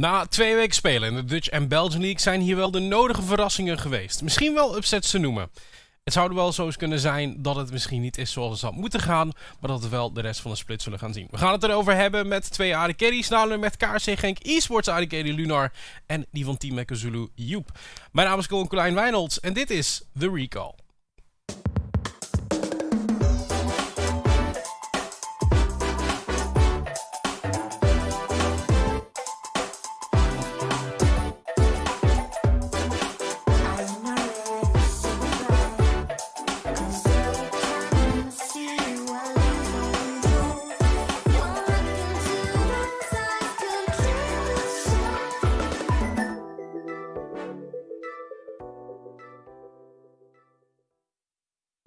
Na twee weken spelen in de Dutch en Belgian League zijn hier wel de nodige verrassingen geweest. Misschien wel upsets te noemen. Het zou wel zo eens kunnen zijn dat het misschien niet is zoals het had moeten gaan, maar dat we wel de rest van de split zullen gaan zien. We gaan het erover hebben met twee AD Carries, namelijk met KRC Genk eSports Carry Lunar en die van Team Zulu Joep. Mijn naam is Colin Colijn Wijnolds en dit is The Recall.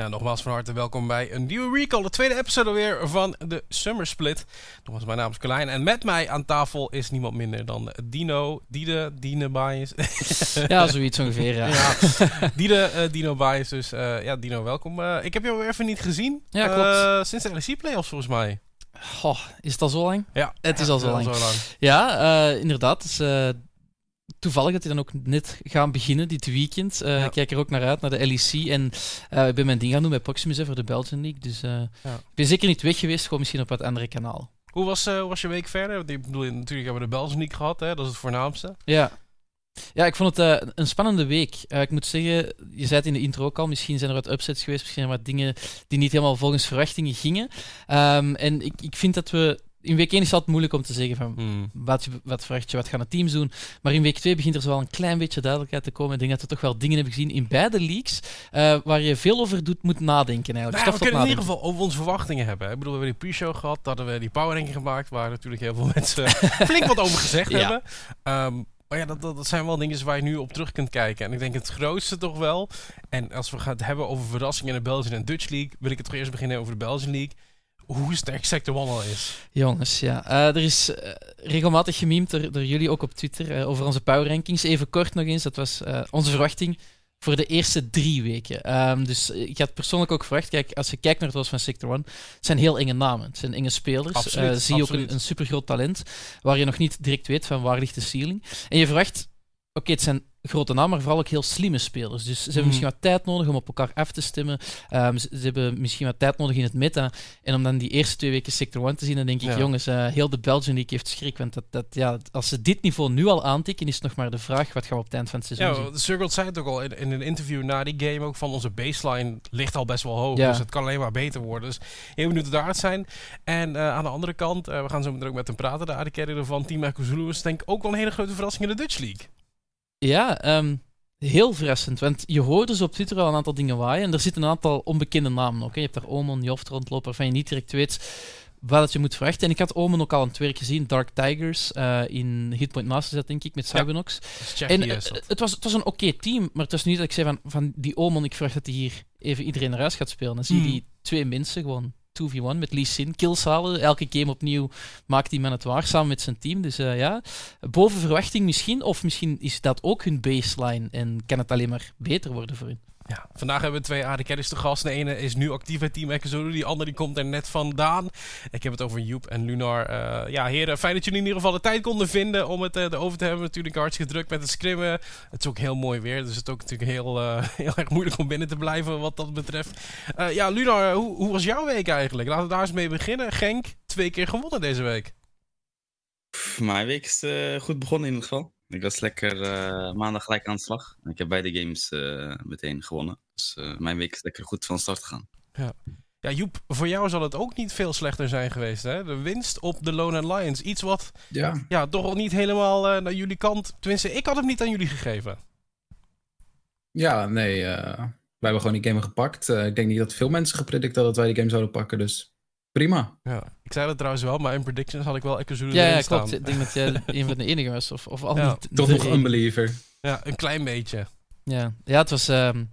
Nogmaals van harte welkom bij een nieuwe recall. De tweede episode weer van de Summer Split. Nogmaals, mijn naam is Colijn. En met mij aan tafel is niemand minder dan Dino. Dide, Dine Bias. ja, zoiets ongeveer. Ja. ja Dide, uh, Dino Bias. Dus uh, ja, Dino, welkom. Uh, ik heb jou even niet gezien. Ja, klopt. sinds de LEC Playoffs volgens mij. Goh, is het al zo lang? Ja. Het is al zo, lang. zo lang. Ja, inderdaad. Dus, toevallig dat die dan ook net gaan beginnen dit weekend. Uh, Ik kijk er ook naar uit, naar de LEC. En uh, ik ben mijn ding gaan doen bij Proximus voor de Belgian League. Dus ja. ik ben zeker niet weg geweest, gewoon misschien op wat andere kanaal. Hoe was, was je week verder? Ik bedoel, natuurlijk hebben we de Belgian League gehad, hè? dat is het voornaamste. Ja. Ja, ik vond het een spannende week. ik moet zeggen, je zei het in de intro ook al, misschien zijn er wat upsets geweest, misschien wat dingen die niet helemaal volgens verwachtingen gingen. Um, en ik, ik vind dat we in week 1 is het altijd moeilijk om te zeggen van hmm. wat, wat verwacht je, wat gaan de teams doen. Maar in week 2 begint er zo wel een klein beetje duidelijkheid te komen. Ik denk dat we toch wel dingen hebben gezien in beide leagues uh, waar je veel over doet, moet nadenken eigenlijk. Nou, we kunnen in ieder geval over onze verwachtingen hebben. Ik bedoel, we hebben die pre-show gehad, dat hadden we die power ranking gemaakt, waar natuurlijk heel veel mensen flink wat over gezegd hebben. Um, maar ja, dat, dat, zijn wel dingen waar je nu op terug kunt kijken. En ik denk het grootste toch wel. En als we gaan het hebben over verrassingen in de Belgian en Dutch League, wil ik het toch eerst beginnen over de Belgian League hoe sterk Sector One al is. Jongens, ja. Uh, er is uh, regelmatig gememd door, door, jullie ook op Twitter uh, over onze power rankings. Even kort nog eens, dat was onze verwachting voor de eerste drie weken. Um, dus ik had persoonlijk ook verwacht, kijk, als je kijkt naar het was van Sector One, het zijn heel enge namen. Het zijn enge spelers. Absoluut, zie je ook een, een supergroot talent, waar je nog niet direct weet van waar ligt de ceiling. En je verwacht, oké, het zijn grote naam, maar vooral ook heel slimme spelers. Dus ze hebben mhm. misschien wat tijd nodig om op elkaar af te stemmen. Um, ze, hebben misschien wat tijd nodig in het meta. En om dan die eerste twee weken Sector 1 te zien, dan denk ik, jongens, uh, heel de Belgian League heeft schrik. Want dat, dat, ja, als ze dit niveau nu al aantikken, is het nog maar de vraag, wat gaan we op het eind van het seizoen ja, zien? Circle zei het ook al in, in, een interview na die game, ook van onze baseline ligt al best wel hoog. Dus het kan alleen maar beter worden. Dus heel benieuwd daar het zijn. En uh, aan de andere kant, uh, we gaan zo meteen ook met hem praten, de AD van Team Zulu is denk ik ook wel een hele grote verrassing in de Dutch League. Ja, um, Heel verrassend, want je hoort dus op Twitter al een aantal dingen waaien. En er zitten een aantal onbekende namen ook. Je hebt daar Omen, Joft rondlopen, waarvan je niet direct weet wat je moet verwachten. En ik had Omen ook al een keer gezien, Dark Tigers, uh, in Hitpoint Masters, denk ik, met Cybernox. Ja, en uh, het, was, het was een oké team, maar het was niet dat ik zei van, van die Omen, ik verwacht dat hij hier even iedereen naar huis gaat spelen. Dan zie je hmm. die twee mensen gewoon 2v1 met Lee Sin kills halen. Elke game opnieuw maakt die man het waar samen met zijn team. Dus uh, ja, boven verwachting misschien. Of misschien is dat ook hun baseline en kan het alleen maar beter worden voor hun. Ja, vandaag hebben we twee Carries te gast. De ene is nu actief bij Team Echo Die andere die komt er net vandaan. Ik heb het over Joep en Lunar. Uh, ja, heren, fijn dat jullie in ieder geval de tijd konden vinden om het uh, erover te hebben. Natuurlijk hartstikke druk met het scrimmen. Het is ook heel mooi weer. Dus het is ook natuurlijk heel, uh, heel erg moeilijk om binnen te blijven wat dat betreft. ja, Lunar, hoe, hoe, was jouw week eigenlijk? Laten we daar eens mee beginnen. Genk, twee keer gewonnen deze week. mijn week is goed begonnen in ieder geval. Ik was lekker uh, maandag gelijk aan de slag. Ik heb beide games uh, meteen gewonnen. Dus uh, mijn week is lekker goed van start gegaan. Ja. ja, Joep, voor jou zal het ook niet veel slechter zijn geweest. Hè? De winst op de Lone Lions. Iets wat ja. Ja, toch niet helemaal naar jullie kant. Tenminste, ik had hem niet aan jullie gegeven. Ja, nee. wij hebben gewoon die game gepakt. ik denk niet dat veel mensen gepredict hadden dat wij die game zouden pakken. Dus Prima. Ja, ik zei dat trouwens wel, maar in predictions had ik wel Ekazulu ja, ja, klopt. Ik denk dat jij een van de enige was. Of, of al niet. Toch nog een believer. Ja, een klein beetje. Ja, ja het, was, um,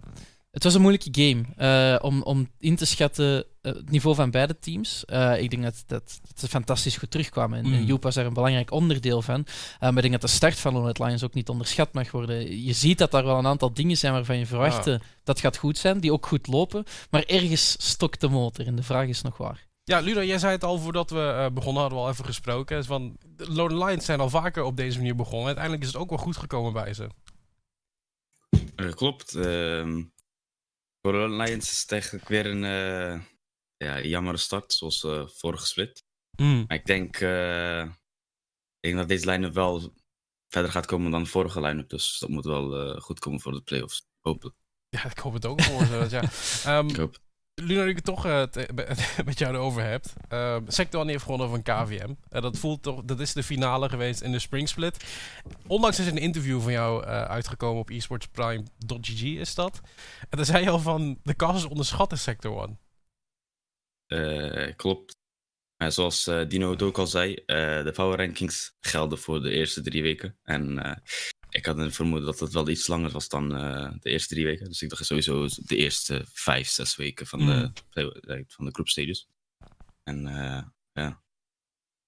het was een moeilijke game uh, om, om in te schatten uh, het niveau van beide teams. Uh, ik denk dat, dat, dat, ze fantastisch goed terugkwamen. En, mm. en Joep was er een belangrijk onderdeel van. maar ik denk dat de start van Lone Lions ook niet onderschat mag worden. Je ziet dat er wel een aantal dingen zijn waarvan je verwachtte ah. dat gaat goed zijn, die ook goed lopen. Maar ergens stokt de motor en de vraag is nog waar. Ja, Ludo, jij zei het al voordat we eh, begonnen, hadden we al even gesproken. Van, de Lone Lions zijn al vaker op deze manier begonnen. Uiteindelijk is het ook wel goed gekomen bij ze. Eh, klopt. ehm voor de Lions is het eigenlijk weer een eh ja, jammere start, zoals vorige split. Mm. Maar ik denk, ik denk dat deze line-up wel verder gaat komen dan de vorige line-up. Dus dat moet wel goed komen voor de playoffs. Hopelijk. Ja, ik hoop het ook voor ze. ja. Ehm, Ik hoop. Ludo, ik het toch eh, met jou erover hebt. Ehm Sector One heeft gewonnen van KVM. Eh, dat voelt toch, dat is de finale geweest in de Spring Split. Onlangs is een interview van jou eh, uitgekomen op esportsprime.gg is dat. En daar zei je al van, de casters onderschatten Sector One. Eh, klopt. Maar zoals Dino het ook al zei, eh, de power rankings gelden voor de eerste drie weken. En eh, ik had een vermoeden dat het wel iets langer was dan eh, de eerste drie weken. Dus ik dacht sowieso de eerste vijf, zes weken van de, Mm. eh, van de group stages. En eh, ja.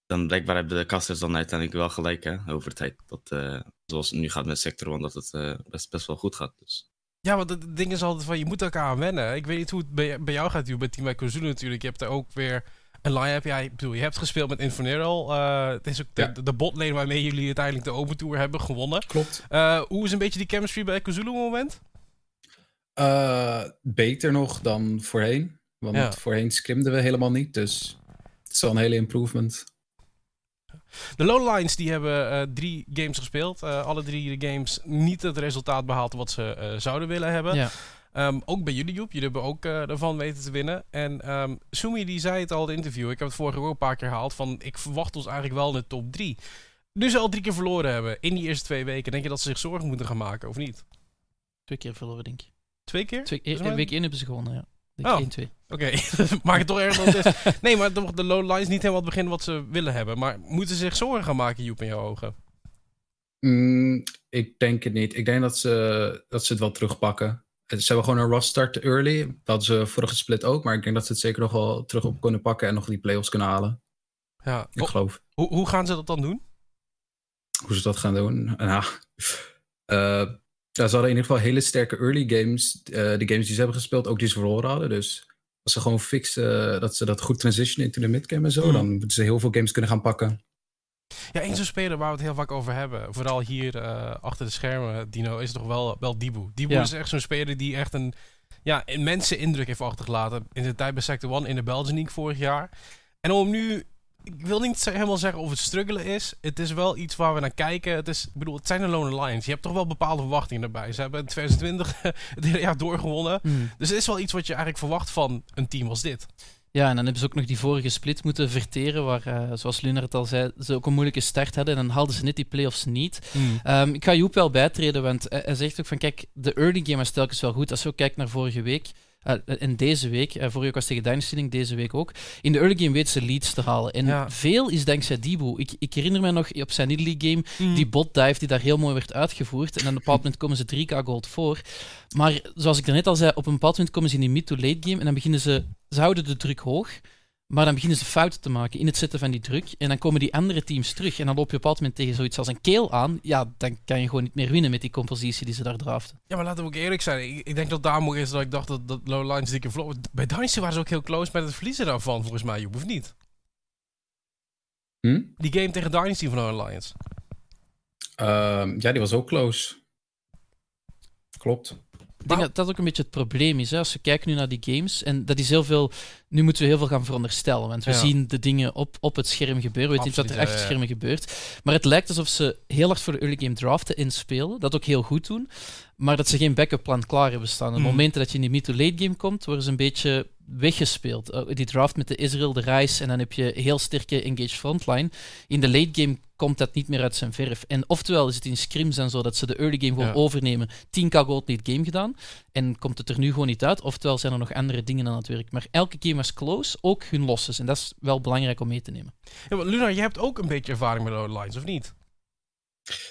Dan blijkbaar hebben de casters dan uiteindelijk wel gelijk hè, over tijd. Dat, eh, zoals het nu gaat met Sector One, dat het best, best wel goed gaat. Dus. Ja, want het ding is altijd van, je moet elkaar aan wennen. Ik weet niet hoe het bij, bij jou gaat, bij Team Kozulu natuurlijk. Je hebt er ook weer een line-up. Ja, ik bedoel, je hebt gespeeld met Inferno. Eh het is ook de, Ja. de botlane waarmee jullie uiteindelijk de Open Tour hebben gewonnen. Klopt. Eh, hoe is een beetje die chemistry bij Kozulu op het moment? Eh, beter nog dan voorheen. Want Ja. voorheen scrimden we helemaal niet. Dus het is wel een hele improvement. De Lowlines die hebben eh, drie games gespeeld. Eh, alle drie de games niet het resultaat behaald wat ze eh, zouden willen hebben. Ja. Ehm, ook bij jullie, Joep. Jullie hebben ook eh, ervan weten te winnen. En ehm Sumi die zei het al in het interview. Ik heb het vorige ook een paar keer gehaald. Van ik verwacht ons eigenlijk wel in de top 3. Nu ze al drie keer verloren hebben in die eerste twee weken. Denk je dat ze zich zorgen moeten gaan maken of niet? Twee keer verloren, denk ik. Twee keer? Twee, mij- week 1 hebben ze gewonnen, ja. Oh. 1-2. Oké, maak het toch erg dan het is. Nee, maar de, de low lines niet helemaal het begin wat ze willen hebben. Maar moeten ze zich zorgen gaan maken, Joep, in jouw ogen? Mm, ik denk het niet. Ik denk dat ze, dat ze het wel terugpakken. Ze hebben gewoon een rough start early. Dat hadden ze vorige split ook. Maar ik denk dat ze het zeker nog wel terug op kunnen pakken. En nog die playoffs kunnen halen. Ja. Ik geloof. Hoe, hoe gaan ze dat dan doen? Hoe ze dat gaan doen. Nou, eh, ze hadden in ieder geval hele sterke early games. Eh, de games die ze hebben gespeeld, ook die ze verloren hadden. Dus als ze gewoon fixen dat ze dat goed transitionen into de midgame en zo. Hmm. Dan moeten ze heel veel games kunnen gaan pakken. Ja, één zo'n speler waar we het heel vaak over hebben, vooral hier eh, achter de schermen, Dino, is toch wel, wel Dibu. Dibu Ja. is echt zo'n speler die echt een ja, immense indruk heeft achtergelaten in de tijd bij Sector One in de Belgian League vorig jaar. En om nu, ik wil niet helemaal zeggen of het struggelen is, het is wel iets waar we naar kijken. Het, is, ik bedoel, het zijn de Lone Lions. Je hebt toch wel bepaalde verwachtingen erbij. Ze hebben in 2020 het hele jaar doorgewonnen. Hmm. Dus het is wel iets wat je eigenlijk verwacht van een team als dit. Ja, en dan hebben ze ook nog die vorige split moeten verteren, waar, eh, zoals Lunar het al zei, ze ook een moeilijke start hadden en dan haalden ze net die playoffs niet. Ehm, ik ga Joep wel bijtreden, want hij, hij zegt ook van, kijk, de early game was telkens wel goed. Als je ook kijkt naar vorige week, eh, en deze week, eh, vorige week was tegen Dynasty deze week ook. In de early game weten ze leads te halen. En Ja. veel is dankzij Dibu. Ik, ik herinner me nog op zijn Italy game, Hmm. die bot dive die daar heel mooi werd uitgevoerd. En aan een bepaald moment komen ze 3k gold voor. Maar zoals ik daarnet al zei, op een bepaald moment komen ze in die mid-to-late game en dan beginnen ze, ze houden de druk hoog. Maar dan beginnen ze fouten te maken in het zetten van die druk. En dan komen die andere teams terug. En dan loop je op een bepaald moment tegen zoiets als een keel aan. Ja, dan kan je gewoon niet meer winnen met die compositie die ze daar draften. Ja, maar laten we ook eerlijk zijn. Ik, ik denk dat daarom is dat ik dacht dat, dat Low Lines dikke vlog. Bij Dynasty waren ze ook heel close met het verliezen daarvan, volgens mij, Joep, of niet? Hm? Die game tegen Dynasty van Low Lions. Ehm, ja, die was ook close. Klopt. Ik denk dat dat ook een beetje het probleem is. Hè? Als we kijken nu naar die games, en dat is heel veel. Nu moeten we heel veel gaan veronderstellen. Want we Ja. zien de dingen op, op het scherm gebeuren. We weten niet wat er achter het scherm gebeurt. Maar het lijkt alsof ze heel hard voor de early game draften en spelen. Dat ook heel goed doen. Maar dat ze geen backup plan klaar hebben staan. Op het moment dat je in die mid-to-late game komt, worden ze een beetje weggespeeld. Eh, die draft met de Israel, de Rice, en dan heb je heel sterke engaged frontline. In de late game komt dat niet meer uit zijn verf. En oftewel is het in scrims en zo dat ze de early game gewoon Ja. overnemen. 10k gold lead game gedaan. En komt het er nu gewoon niet uit. Oftewel zijn er nog andere dingen aan het werk. Maar elke game was close, ook hun losses. En dat is wel belangrijk om mee te nemen. Ja, maar Luna, je hebt ook een beetje ervaring met Low Lines, of niet?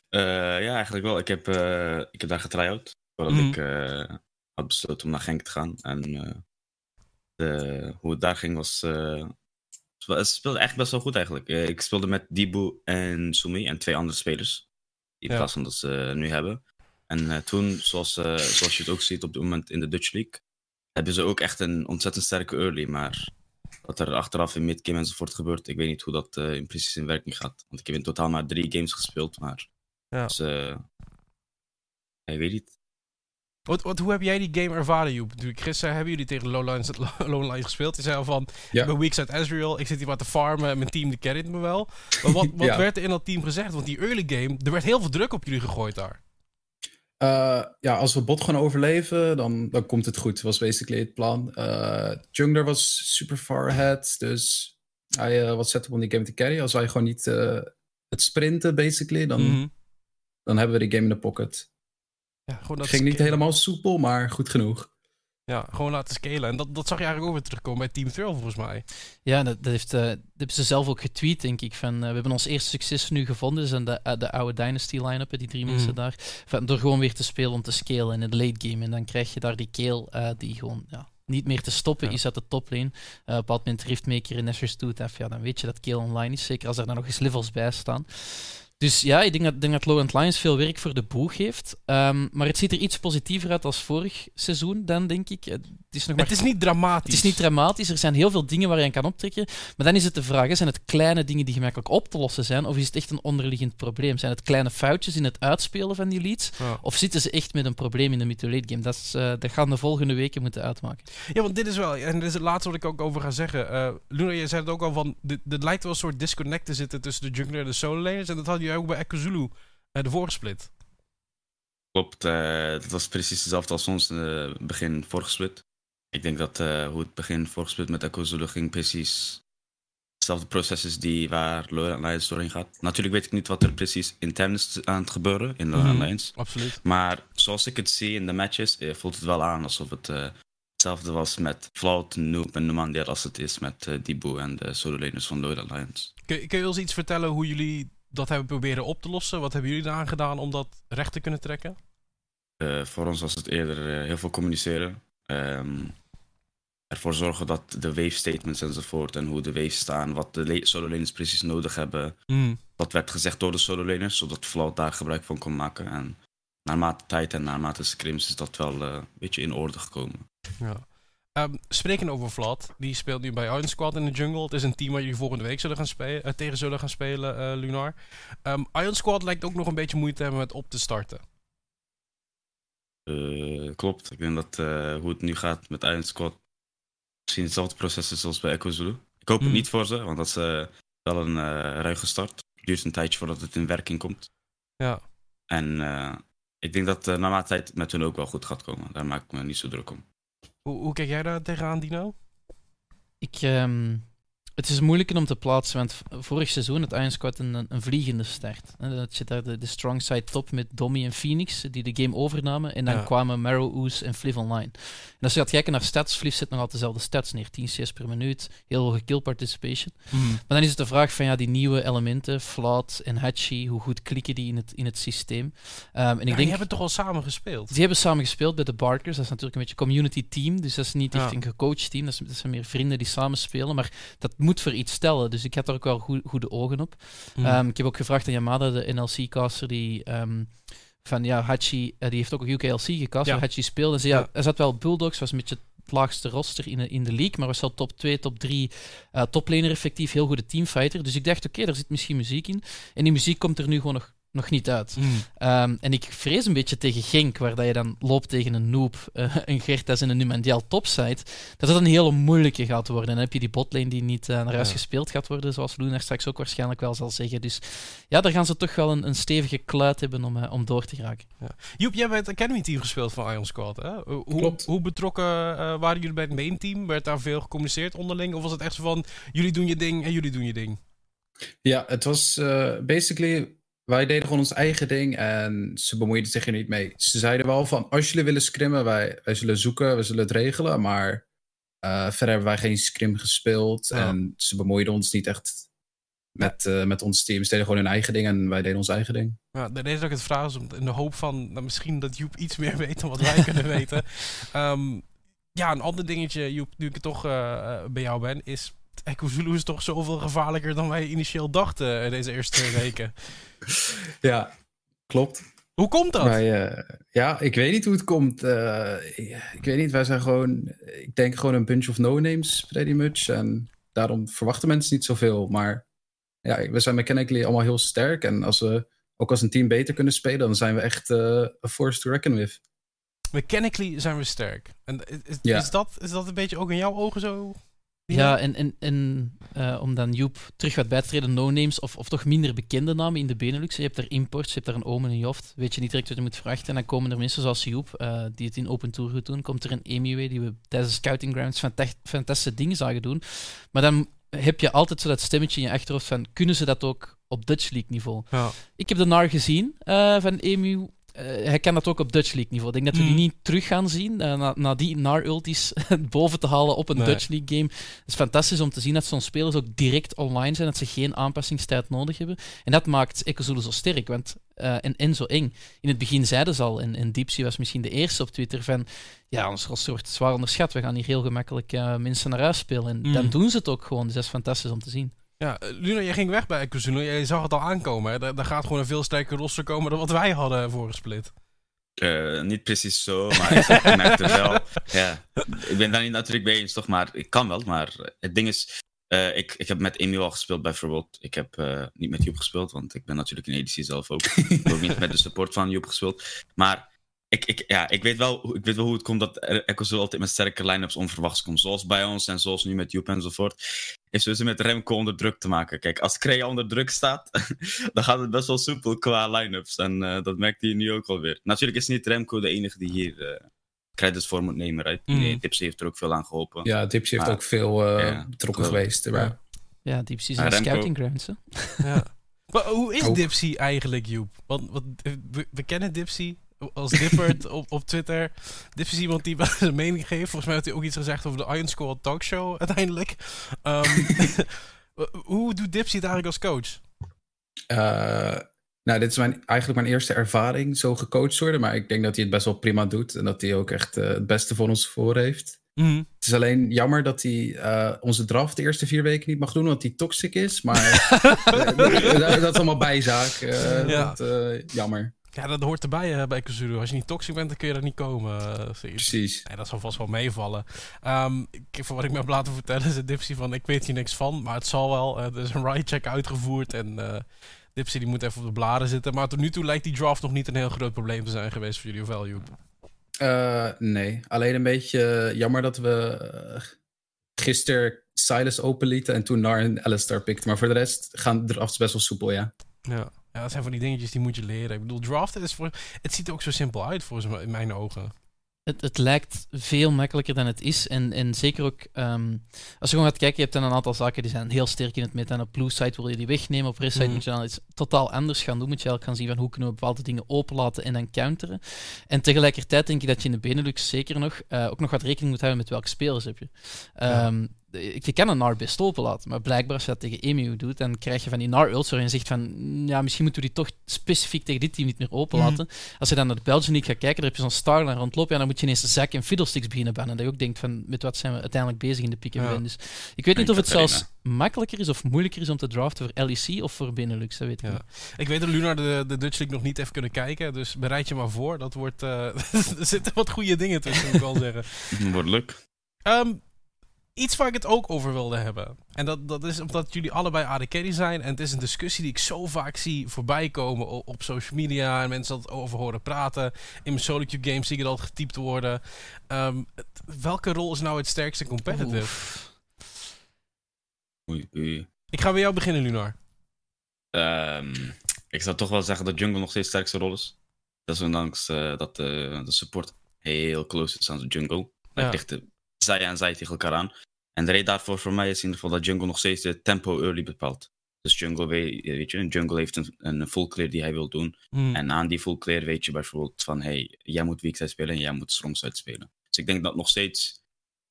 Eh, ja, eigenlijk wel. Ik heb, eh, ik heb daar getry-out. Voordat Mhm. ik eh, had besloten om naar Genk te gaan. En eh, de, hoe het daar ging was... eh, het speelde echt best wel goed eigenlijk. Eh, ik speelde met Dibu en Sumi en twee andere spelers. In Ja. plaats van dat ze nu hebben. En eh, toen, zoals, eh, zoals je het ook ziet op dit moment in de Dutch League... hebben ze ook echt een ontzettend sterke early. Maar wat er achteraf in midgame enzovoort gebeurt. Ik weet niet hoe dat in precies in werking gaat. Want ik heb in totaal maar drie games gespeeld, maar... Ja. Dus, ik weet niet. Wat, wat, hoe heb jij die game ervaren, Joep? Chris zei, hebben jullie tegen Lowlands, Lowlands gespeeld? Je zei al van, ja. ik ben weeks uit Ezreal, ik zit hier wat te farmen, mijn team de carryt me wel. Maar wat, wat ja. werd er in dat team gezegd? Want die early game, er werd heel veel druk op jullie gegooid daar. Uh, ja, als we bot gaan overleven, dan, dan komt het goed. was basically het plan. Uh, Jungler was super far ahead, dus hij uh, was set op om die game te carry. Als wij gewoon niet het sprinten, basically, dan, Mhm. dan hebben we die game in de pocket. Ja, gewoon dat Ging niet helemaal soepel, maar goed genoeg. Ja, gewoon laten scalen. En dat, dat zag je eigenlijk ook weer terugkomen bij Team Thrill, volgens mij. Ja, dat, dat, heeft, uh, dat hebben ze zelf ook getweet, denk ik. Van, uh, we hebben ons eerste succes nu gevonden. zijn de, uh, de oude Dynasty line-up, die drie Mhm. mensen daar. Van, door gewoon weer te spelen om te scalen in het late game. En dan krijg je daar die kale die gewoon ja, niet meer te stoppen Ja. is uit de toplane. Uh, op een bepaald moment Riftmaker en Nashor's doet ja, dan weet je dat kale online is. Zeker als er dan nog eens levels bij staan. Dus ja, ik denk dat, denk dat Lowland Lions veel werk voor de boeg heeft. Um, maar het ziet er iets positiever uit als vorig seizoen, dan denk ik. Het is, nog maar... het is niet dramatisch. Het is niet dramatisch. Er zijn heel veel dingen waar je aan kan optrekken. Maar dan is het de vraag: zijn het kleine dingen die gemakkelijk op te lossen zijn? Of is het echt een onderliggend probleem? Zijn het kleine foutjes in het uitspelen van die leads? Ja. Of zitten ze echt met een probleem in de mid-to-late game? Dat, is, uh, dat gaan de volgende weken moeten uitmaken. Ja, want dit is wel, en dit is het laatste wat ik ook over ga zeggen. Uh, Luna, jij zei het ook al van, dit, dit lijkt wel een soort disconnect te zitten tussen de jungler en de solo laners. En dat had je ook bij Echo Zulu, uh, de vorige split. Klopt, uh, dat was precies hetzelfde als ons het begin vorige split. Ik denk dat hoe het begin vorige split met Echo Zulu ging precies hetzelfde proces is die waar Lowland Lions doorheen gaat. Natuurlijk weet ik niet wat er precies intern is aan het gebeuren in Lowland Mhm, Lions. Absoluut. Maar zoals ik het zie in de matches, eh, voelt het wel aan alsof het uh, hetzelfde was met Flout, Noob en Numandiar als het is met uh, Dibu en de solo laners van Lowland Lions. Kun, kun je ons iets vertellen hoe jullie dat hebben proberen op te lossen? Wat hebben jullie eraan gedaan om dat recht te kunnen trekken? Uh, voor ons was het eerder heel veel communiceren. Um, ervoor zorgen dat de wave statements enzovoort en hoe de waves staan, wat de solo laners precies nodig hebben. Mm. Dat werd gezegd door de solo laners, zodat Flout daar gebruik van kon maken. En naarmate tijd en naarmate scrims is dat wel uh, een beetje in orde gekomen. Ja. Um, spreken over Vlad, die speelt nu bij Iron Squad in de jungle. Het is een team waar jullie volgende week zullen gaan spelen, uh, tegen zullen gaan spelen, uh, Lunar. Um, Iron Squad lijkt ook nog een beetje moeite te hebben met op te starten. Uh, klopt, ik denk dat hoe het nu gaat met Iron Squad misschien hetzelfde proces is als bij Echo Zulu. Ik hoop Mm. het niet voor ze, want dat is wel een ruige start. Het duurt een tijdje voordat het in werking komt. Ja. En ik denk dat uh, naarmate tijd met hun ook wel goed gaat komen. Daar maak ik me niet zo druk om. Hoe, hoe kijk jij daar tegenaan, Dino? Ik, um, het is moeilijker om te plaatsen, want vorig seizoen had Iron Squad een, een vliegende start. Dat zit daar de, de strong side top met Dommy en Phoenix, die de game overnamen. En dan Ja. kwamen Marrow, Oos en Fliv online. En als je gaat kijken naar stats, Fliv zet nog altijd dezelfde stats neer. 10 CS per minuut, heel hoge kill participation. Mm. Maar dan is het de vraag van ja, die nieuwe elementen, Flout en Hachi, hoe goed klikken die in het, in het systeem? Um, en ik Ja, denk, die hebben toch al samen gespeeld? die hebben samen gespeeld bij de Barkers. Dat is natuurlijk een beetje community team. Dus dat is niet echt Ja. een gecoacht team. Dat, is, dat zijn meer vrienden die samen spelen. Maar dat moet voor iets stellen. Dus ik heb daar ook wel goe- goede ogen op. Mm. Um, ik heb ook gevraagd aan Yamada, de NLC-caster, die um, van ja, Hachi, uh, die heeft ook UKLC gecast, Ja. waar Hachi speelde. Zei, ja, Ja. er zat wel Bulldogs, was een beetje het laagste roster in de, in de league, maar was wel top 2, top 3 uh, toplaner effectief, heel goede teamfighter. Dus ik dacht, oké, okay, daar zit misschien muziek in. En die muziek komt er nu gewoon nog, nog niet uit. Mm. Um, en ik vrees een beetje tegen Genk, waar dat je dan loopt tegen een noob, uh, een Gertas en een Numandial topside, dat het een hele moeilijke gaat worden. En dan heb je die botlane die niet uh, naar huis Ja. gespeeld gaat worden, zoals Lunar straks ook waarschijnlijk wel zal zeggen. Dus ja, daar gaan ze toch wel een, een stevige kluit hebben om, uh, om door te geraken. Joep, jij hebt het Academy team gespeeld van Iron Squad, hè? Hoe, Klopt. hoe betrokken uh, waren jullie bij het main team? Werd daar veel gecommuniceerd onderling? Of was het echt zo van, jullie doen je ding en jullie doen je ding? Ja, het was uh, basically. Wij deden gewoon ons eigen ding en ze bemoeiden zich er niet mee. Ze zeiden wel van, als jullie willen scrimmen, wij, wij zullen zoeken, we zullen het regelen. Maar uh, verder hebben wij geen scrim gespeeld Ja. en ze bemoeiden ons niet echt met, uh, met ons team. Ze deden gewoon hun eigen ding en wij deden ons eigen ding. Ja, de reden dat ik het vraag is in de hoop van nou, misschien dat Joep iets meer weet dan wat wij kunnen weten. Ehm, ja, een ander dingetje, Joep, nu ik het toch eh, bij jou ben, is Echo Zulu is toch zoveel gevaarlijker dan wij initieel dachten eh, deze eerste twee weken. Ja, klopt. Hoe komt dat? Eh, ja, ik weet niet hoe het komt. Eh, ik, ik weet niet, wij zijn gewoon, ik denk gewoon een bunch of no-names, pretty much. En daarom verwachten mensen niet zoveel. Maar ja, we zijn mechanically allemaal heel sterk. En als we ook als een team beter kunnen spelen, dan zijn we echt uh, a force to reckon with. Mechanically zijn we sterk. En is, Ja. is, dat, is dat een beetje ook in jouw ogen zo? Ja, en, en, en eh, om dan Joep terug wat bij te treden, no-names of, of toch minder bekende namen in de Benelux. Je hebt daar imports, je hebt daar een Omen en Joft. Weet je niet direct wat je moet verwachten. En dan komen er mensen zoals Joep, eh, die het in Open Tour goed doen. Komt er een Emiway, die we tijdens de Scouting Grounds fanta- fantastische dingen zagen doen. Maar dan heb je altijd zo dat stemmetje in je achterhoofd van, kunnen ze dat ook op Dutch League niveau? Ja. Ik heb de NAR gezien eh, van Emu. Eh, hij kan dat ook op Dutch League niveau. Ik denk dat we Mm. die niet terug gaan zien. eh, na, na die NAR-ultis boven te halen op een Nee. Dutch League game. Het is fantastisch om te zien dat zo'n spelers ook direct online zijn. Dat ze geen aanpassingstijd nodig hebben. En dat maakt Ekozulu zo sterk. Want, eh, en, en zo eng. In het begin zeiden ze al, en, en Deepsy was misschien de eerste op Twitter, van ja, ons roster wordt zwaar onderschat. We gaan hier heel gemakkelijk mensen naar huis spelen. En Mm. dan doen ze het ook gewoon. Dus dat is fantastisch om te zien. Ja, eh, Luna, jij ging weg bij Kuzuno. Jij zag het al aankomen. Hè? Daar, daar gaat gewoon een veel sterker roster komen dan wat wij hadden vorige split. Eh, niet precies zo, maar ik merkte wel. Ja, ik ben daar niet natuurlijk mee eens, toch? Maar ik kan wel. Maar het ding is, eh, ik, ik heb met Emil al gespeeld bijvoorbeeld. Ik heb niet met Joep gespeeld, want ik ben natuurlijk in EDC zelf ook. ik heb ook niet met de support van Joep gespeeld. Maar ik, ik, ja, ik, weet wel, hoe- ik weet wel hoe het komt dat Echo zo altijd met sterke line-ups onverwachts komt. Zoals bij ons en zoals nu met Joep enzovoort. Heeft sowieso met Remco onder druk te maken. Kijk, als Kreia onder druk staat, dan gaat het best wel soepel qua line-ups. En eh, dat merkt hij nu ook alweer. Natuurlijk is niet Remco de enige die hier eh credits voor moet nemen. Right? Mm. Nee, Tipsy heeft er ook veel aan geholpen. Ja, Dipsy heeft Maar- ook veel eh, Ja, betrokken geweest. erbij. Ja, Deepsy is een. Scouting Grounds. Hè? Ja. maar hoe is. Dipsy eigenlijk, Joep? Want, want we, we kennen Dipsy als Dippert op, op Twitter. Dipsy is iemand die wel zijn mening geeft. Volgens mij heeft hij ook iets gezegd over de Iron Squad talkshow uiteindelijk. Ehm, hoe doet Dipsy het eigenlijk als coach? Eh, nou, dit is mijn, eigenlijk mijn eerste ervaring zo gecoacht worden. Maar ik denk dat hij het best wel prima doet. En dat hij ook echt eh, het beste voor ons voor heeft. Mhm. Het is alleen jammer dat hij eh, onze draft de eerste vier weken niet mag doen, want hij toxic is. Maar dat, dat is allemaal bijzaak. Ja. dat, jammer. Ja, dat hoort erbij eh, bij Kazuru. Als je niet toxic bent, dan kun je er niet komen. eh. Precies. Nee, dat zal vast wel meevallen. Ehm, ik, van wat ik me heb laten vertellen is het Dipsy van... Ik weet hier niks van, maar het zal wel. Eh, er is een ride check uitgevoerd en... Dipsy die moet even op de bladen zitten. Maar tot nu toe lijkt die draft nog niet een heel groot probleem te zijn geweest voor jullie, of wel, Joep? Nee, alleen een beetje jammer dat we gisteren Silas openlieten en toen Nar en Alistair pikten. Maar voor de rest gaan de drafts best wel soepel, ja. Ja. Ja, dat zijn van die dingetjes die moet je leren. Ik bedoel, draften is voor... Het ziet er ook zo simpel uit, volgens mij, in mijn ogen. Het, het lijkt veel makkelijker dan het is. En, en zeker ook, ehm, als je gewoon gaat kijken, je hebt dan een aantal zaken die zijn heel sterk in het meta. En op blue side wil je die wegnemen, op red side Mhm. moet je dan iets totaal anders gaan doen. Moet je eigenlijk gaan zien van hoe kunnen we bepaalde dingen openlaten en dan counteren. En tegelijkertijd denk ik dat je in de Benelux zeker nog, eh, ook nog wat rekening moet houden met welke spelers heb je. Ja. Je kan een NAR openlaten, maar blijkbaar als je dat tegen EMU doet, dan krijg je van die NAR-ults waarin je zegt van, mm, ja, misschien moeten we die toch specifiek tegen dit team niet meer openlaten. Als je dan naar de Belgian League gaat kijken, dan heb je zo'n Starline rondlopen, ja, dan moet je ineens Zack en Fiddlesticks beginnen bannen. Dat je ook denkt van, met wat zijn we uiteindelijk bezig in de pick and Ja. ban. Dus ik weet niet En of het zelfs makkelijker is of moeilijker is om te draften voor LEC of voor Benelux, dat weet ik Ja. niet. Ik weet dat Lunar de, de Dutch League nog niet heeft kunnen kijken. Dus bereid je maar voor. Dat wordt... eh, er zitten wat goede dingen tussen, moet ik wel zeggen. Wordt leuk. Ehm, iets waar ik het ook over wilde hebben. En dat, dat is omdat jullie allebei AD Carry zijn. En het is een discussie die ik zo vaak zie voorbij komen op, op social media. En mensen dat over horen praten. In mijn solo queue games zie ik het altijd getypt worden. Ehm, welke rol is nou het sterkste competitive? Oef. Oei, oei. Ik ga bij jou beginnen, Lunar. Ehm, ik zou toch wel zeggen dat jungle nog steeds de sterkste rol is. Dat is ondanks eh, dat eh, de support heel close is aan de jungle. Ja. ligt zij aan zij tegen elkaar aan. En de reden daarvoor voor mij is in ieder geval dat jungle nog steeds de tempo early bepaalt. Dus jungle, weet, weet je, jungle heeft een, een full clear die hij wil doen. Hmm. En aan die full clear weet je bijvoorbeeld van, hey, jij moet weak side spelen en jij moet strong side spelen. Dus ik denk dat nog steeds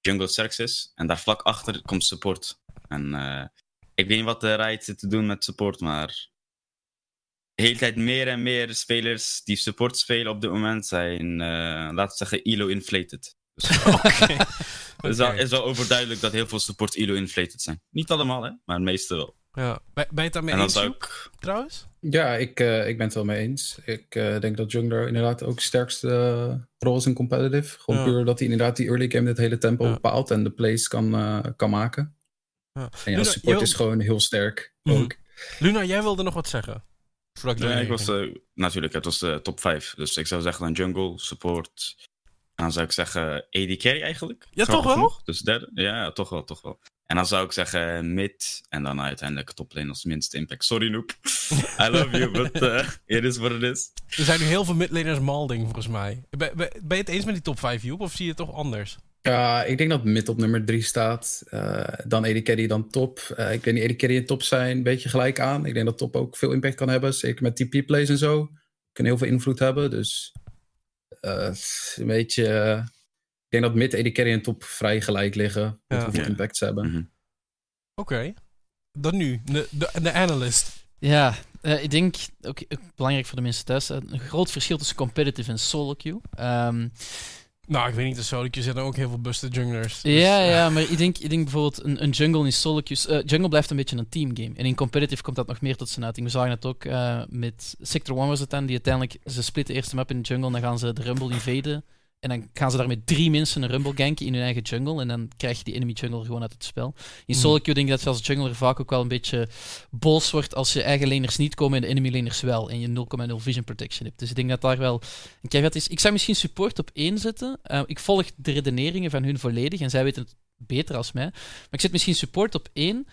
jungle het sterkst is. En daar vlak achter komt support. En eh, ik weet niet wat de Riot zit te doen met support, maar de hele tijd meer en meer spelers die support spelen op dit moment zijn, eh, laten we zeggen, elo-inflated. Dus Oké. Het is, is wel overduidelijk dat heel veel supports elo-inflated zijn. Niet allemaal, hè, maar de meeste wel. Ja. Ben, ben je het daarmee eens, ik... trouwens? Ja, ik, eh, ik ben het wel mee eens. Ik eh, denk dat Jungler inderdaad ook de sterkste eh, rol is in competitive. Gewoon Ja. puur dat hij inderdaad die early game het hele tempo Ja. bepaalt en de plays kan, eh, kan maken. Ja. En Luna, ja, support is gewoon heel sterk Mhm. ook. Luna, jij wilde nog wat zeggen? Voordat ik Nee, ik was, eh, natuurlijk, het was de top 5. Dus ik zou zeggen dan jungle, support. Dan zou ik zeggen AD carry eigenlijk. Ja, toch wel? genoeg. Dus derde. Ja, toch wel, toch wel. En dan zou ik zeggen mid. En dan uiteindelijk top lane als minste impact. Sorry, Noop. I love you, but uh, it is what it is. Er zijn nu heel veel midlaners malding, volgens mij. Ben, ben, ben je het eens met die top 5, Joep? Of zie je het toch anders? Ja, ik denk dat mid op nummer 3 staat. Eh, dan AD Carry, dan top. Eh, ik weet niet, AD Carry en top zijn een beetje gelijk aan. Ik denk dat top ook veel impact kan hebben. Zeker met TP plays en zo. Kunnen heel veel invloed hebben. Dus eh, een beetje... eh, ik denk dat mid, AD Carry en top vrij gelijk liggen. Met Ja. hoeveel Ja. impact ze hebben. Mhm. Oké. Dan nu, de, de, de analyst. Ja, eh, ik denk, ook ook belangrijk voor de mensen thuis, eh, een groot verschil tussen competitive en solo queue. Ehm, Nou, ik weet niet, de solotjes zitten ook heel veel busted junglers. Dus, ja, eh, ja, maar ik denk, ik denk bijvoorbeeld een, een jungle in solo queues. eh, jungle blijft een beetje een teamgame. En in competitive komt dat nog meer tot zijn uiting. We zagen het ook eh, met Sector 1 was het dan, die uiteindelijk, ze splitten eerst de map in de jungle, en dan gaan ze de rumble invaden. En dan gaan ze daar met drie mensen een rumble ganken in hun eigen jungle. En dan krijg je die enemy jungle gewoon uit het spel. In Mhm. solo queue denk ik dat je als jungler vaak ook wel een beetje boos wordt als je eigen laners niet komen en de enemy laners wel. En je 0,0 vision protection hebt. Dus ik denk dat daar wel een caveat is. Ik zou misschien support op één zetten. Eh, ik volg de redeneringen van hun volledig en zij weten het beter als mij. Maar ik zet misschien support op één,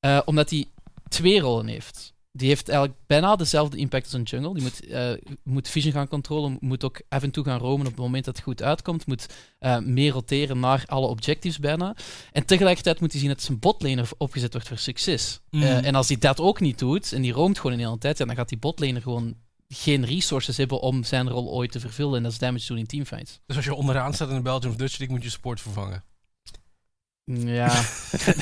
eh, omdat hij twee rollen heeft. Die heeft eigenlijk bijna dezelfde impact als een jungle. Die moet, eh, moet vision gaan controleren, moet ook af en toe gaan roamen op het moment dat het goed uitkomt, moet eh, meer roteren naar alle objectives bijna. En tegelijkertijd moet hij zien dat zijn botlane opgezet wordt voor succes. Mhm. Eh, en als hij dat ook niet doet, en die roomt gewoon in de hele tijd, ja, dan gaat die botlaner gewoon geen resources hebben om zijn rol ooit te vervullen. En dat is damage doen in teamfights. Dus als je onderaan staat in de Belgium of Dutch League, moet je support vervangen. Ja.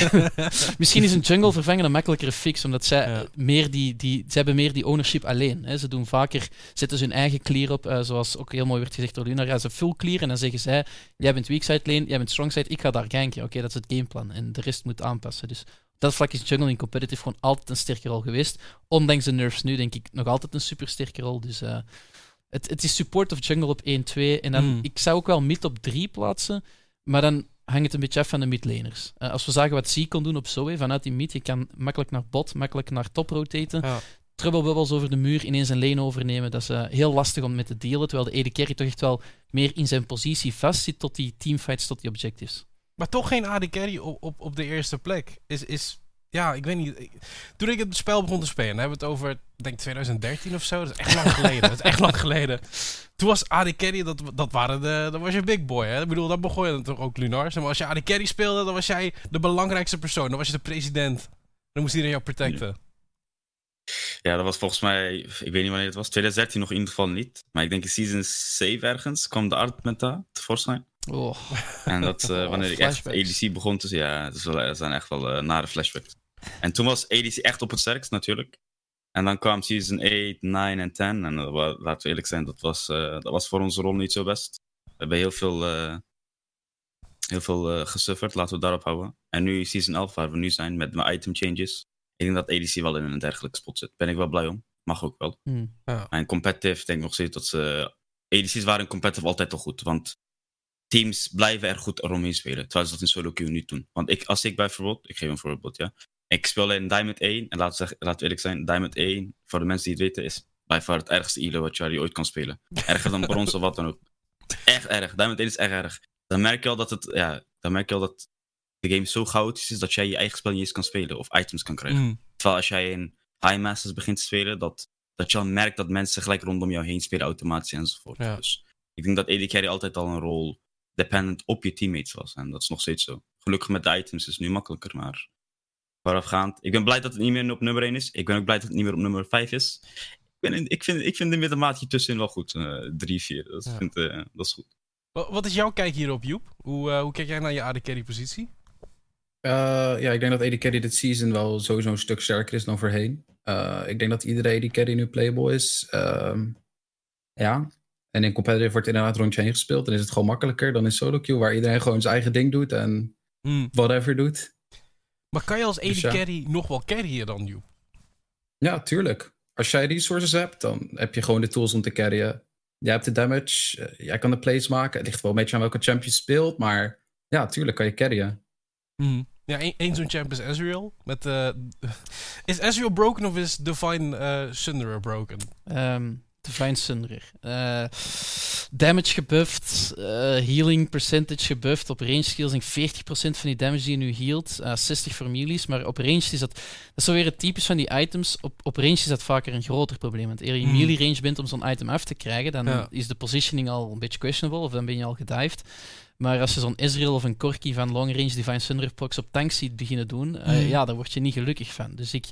Misschien is een jungle vervangen een makkelijkere fix, omdat zij Ja. meer die, die, ze hebben meer die ownership alleen. Hè. Ze doen vaker, zetten ze hun eigen clear op, eh, zoals ook heel mooi werd gezegd door Luna. Ze full clear en dan zeggen zij, jij bent weak side lane, jij bent strong side, ik ga daar ganken. Oké, dat is het gameplan. En de rest moet aanpassen. Dus op dat vlak is jungle in competitive gewoon altijd een sterke rol geweest. Ondanks de nerfs nu, denk ik, nog altijd een super sterke rol. Dus eh, het, het is support of jungle op 1-2. En dan, Mm. ik zou ook wel mid op 3 plaatsen, maar dan hangt het een beetje af van de midlaners. Eh, als we zagen wat C kon doen op Zoe, vanuit die mid, je kan makkelijk naar bot, makkelijk naar top rotaten. Ja. Trouble bubbles over de muur, ineens een lane overnemen. Dat is eh, heel lastig om met te dealen, terwijl de AD carry toch echt wel meer in zijn positie vastzit tot die teamfights, tot die objectives. Maar toch geen AD carry op, op, op de eerste plek. Is, is, ja, ik weet niet. Toen ik het spel begon te spelen, dan hebben we het over, denk 2013 of zo. Dat is echt lang geleden. dat is echt lang geleden. Toen was AD carry, dat, dat, waren de, dat was je big boy. Hè? Ik bedoel, daar begon je toch ook Lunar. Maar als je AD carry speelde, dan was jij de belangrijkste persoon. Dan was je de president. Dan moest iedereen jou protecten. Ja, dat was volgens mij, ik weet niet wanneer het was, 2013 nog in ieder geval niet. Maar ik denk in season 7 ergens kwam de art met dat tevoorschijn. Oh. En dat eh, Oh, wanneer ik echt. ADC begon te zien, ja, dat, zijn echt wel eh, nare flashbacks. En toen was ADC echt op het sterkst natuurlijk. En dan kwam season 8, 9 en 10. En wa- laten we eerlijk zijn, dat was, eh, dat was voor onze rol niet zo best. We hebben heel veel, eh heel veel eh, gesufferd, laten we daarop houden. En nu season 11, waar we nu zijn met mijn item changes. Ik denk dat ADC wel in een dergelijke spot zit. Ben ik wel blij om. Mag ook wel. Hmm. En competitive denk ik nog steeds dat ze... ADC's waren in competitive altijd al goed. Want teams blijven er goed eromheen spelen. Terwijl ze dat in solo queue niet doen. Want ik, als ik bijvoorbeeld... Ik geef een voorbeeld, ja. Ik speel in Diamond 1. En laten we, zeggen, laten we eerlijk zijn. Diamond 1, voor de mensen die het weten, is bij far het ergste elo wat je ooit kan spelen. Erger dan brons of wat dan ook. Echt erg. Diamond 1 is echt erg. Dan merk je al dat het... Ja, dan merk je al dat de game zo chaotisch is dat jij je eigen spel niet eens kan spelen. Of items kan krijgen. Mm. Terwijl als jij in High Masters begint te spelen, dat, dat je al merkt dat mensen gelijk rondom jou heen spelen automatisch enzovoort. Ja. Dus ik denk dat AD Carry altijd al een rol dependent op je teammates was. En dat is nog steeds zo. Gelukkig met de items is het nu makkelijker, maar voorafgaand. Ik ben blij dat het niet meer op nummer 1 is. Ik ben ook blij dat het niet meer op nummer 5 is. Ik, ben in- ik, vind, ik vind de middenmaatje tussenin wel goed. eh 3, 4. Dat, Ja. vind, eh, dat is goed. Wa- Wat is jouw kijk hierop, Joep? Hoe, eh, hoe kijk jij naar je AD carry positie? Eh, ja, ik denk dat AD Carry dit season wel sowieso een stuk sterker is dan voorheen. Eh, ik denk dat iedere AD Carry nu playable is. Ehm, ja. En in competitive wordt inderdaad rondje heen gespeeld. Dan is het gewoon makkelijker dan in solo queue, waar iedereen gewoon zijn eigen ding doet en Mm. whatever doet. Maar kan je als AD Dus ja. carry nog wel carryen dan, Joep? Ja, tuurlijk. Als jij resources hebt, dan heb je gewoon de tools om te carryen. Jij hebt de damage, eh, jij kan de plays maken. Het ligt wel een beetje aan welke champ je speelt, maar ja, tuurlijk kan je carryen. Ja, één zo'n champ is Ezreal. Met, eh, is Ezreal broken of is Divine eh Sunderer broken? Ehm Divine Sunderer. Eh, damage gebufft, eh, healing percentage gebufft. Op range skills denk ik 40% van die damage die je nu healt. eh 60 voor meelees, maar op range is dat... Dat is zo weer het typisch van die items. Op, op range is dat vaker een groter probleem. Want eer je Hmm. melee range bent om zo'n item af te krijgen, dan Ja. is de positioning al een beetje questionable, of dan ben je al gedived. Maar als je zo'n Ezreal of een Corki van long range Divine Sunderer procs op tanks ziet beginnen doen, eh, Hmm. ja, daar word je niet gelukkig van. Dus ik,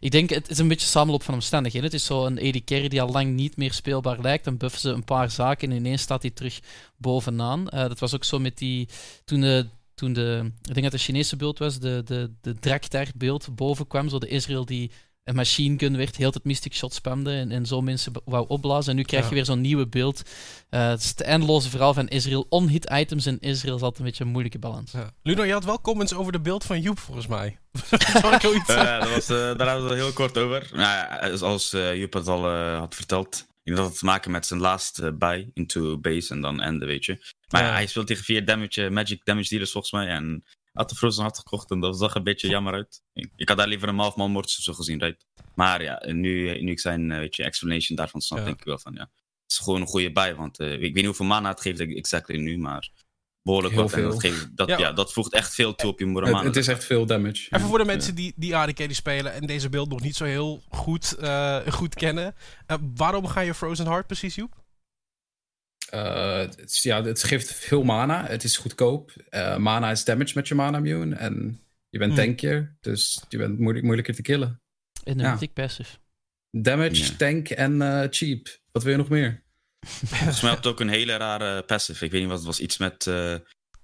ik denk, het is een beetje samenloop van omstandigheden. Het is zo een AD carry die al lang niet meer speelbaar lijkt. Dan buffen ze een paar zaken en ineens staat hij terug bovenaan. Eh, dat was ook zo met die... Toen de, toen de... Ik denk dat de Chinese beeld was, de, de, de Draktar beeld boven kwam. Zo de Israël die een machine gun werd, heel het Mystic Shot spamde en, en zo mensen wou opblazen. En nu krijg je Ja. weer zo'n nieuwe beeld. Eh, het is het eindeloze verhaal van Israël. On-hit items en Israël is altijd een beetje een moeilijke balans. Ja. Luno, je had wel comments over de beeld van Joep, volgens mij. Eh, dat was, eh, daar hadden we het heel kort over. Nou, ja, zoals eh Joep het al eh, had verteld. Ik denk dat het te maken met zijn laatste buy into base en dan ende, weet je. Maar Ja. hij speelt tegen vier damage, eh, magic damage dealers volgens mij. En had de Frozen had gekocht en dat zag een beetje jammer uit. Ik, ik had daar liever een half man mortis of zo gezien, right? Maar ja, nu, nu ik zijn eh, weet je, explanation daarvan snap, Ja. denk ik wel van ja. Het is gewoon een goede buy, want eh, ik weet niet hoeveel mana het geeft exactly nu, maar behoorlijk Heel wat. En dat, veel. geeft, dat, Ja. ja. dat voegt echt veel toe op je Het, Muramana. het is echt veel damage. Even voor de mensen die, die AD carry spelen en deze beeld nog niet zo heel goed, eh, goed kennen. Eh, waarom ga je Frozen Heart precies, Joep? Eh, het, is- ja, het geeft veel mana. Het is goedkoop. Eh, mana is damage met je mana immune. En je bent Hmm. tankier, dus je bent moeilijk, moeilijker te killen. En Ja. mythic passive. Damage, Ja. tank en eh, cheap. Wat wil je nog meer? Volgens mij had het ook een hele rare passive. Ik weet niet wat het was. Iets met eh,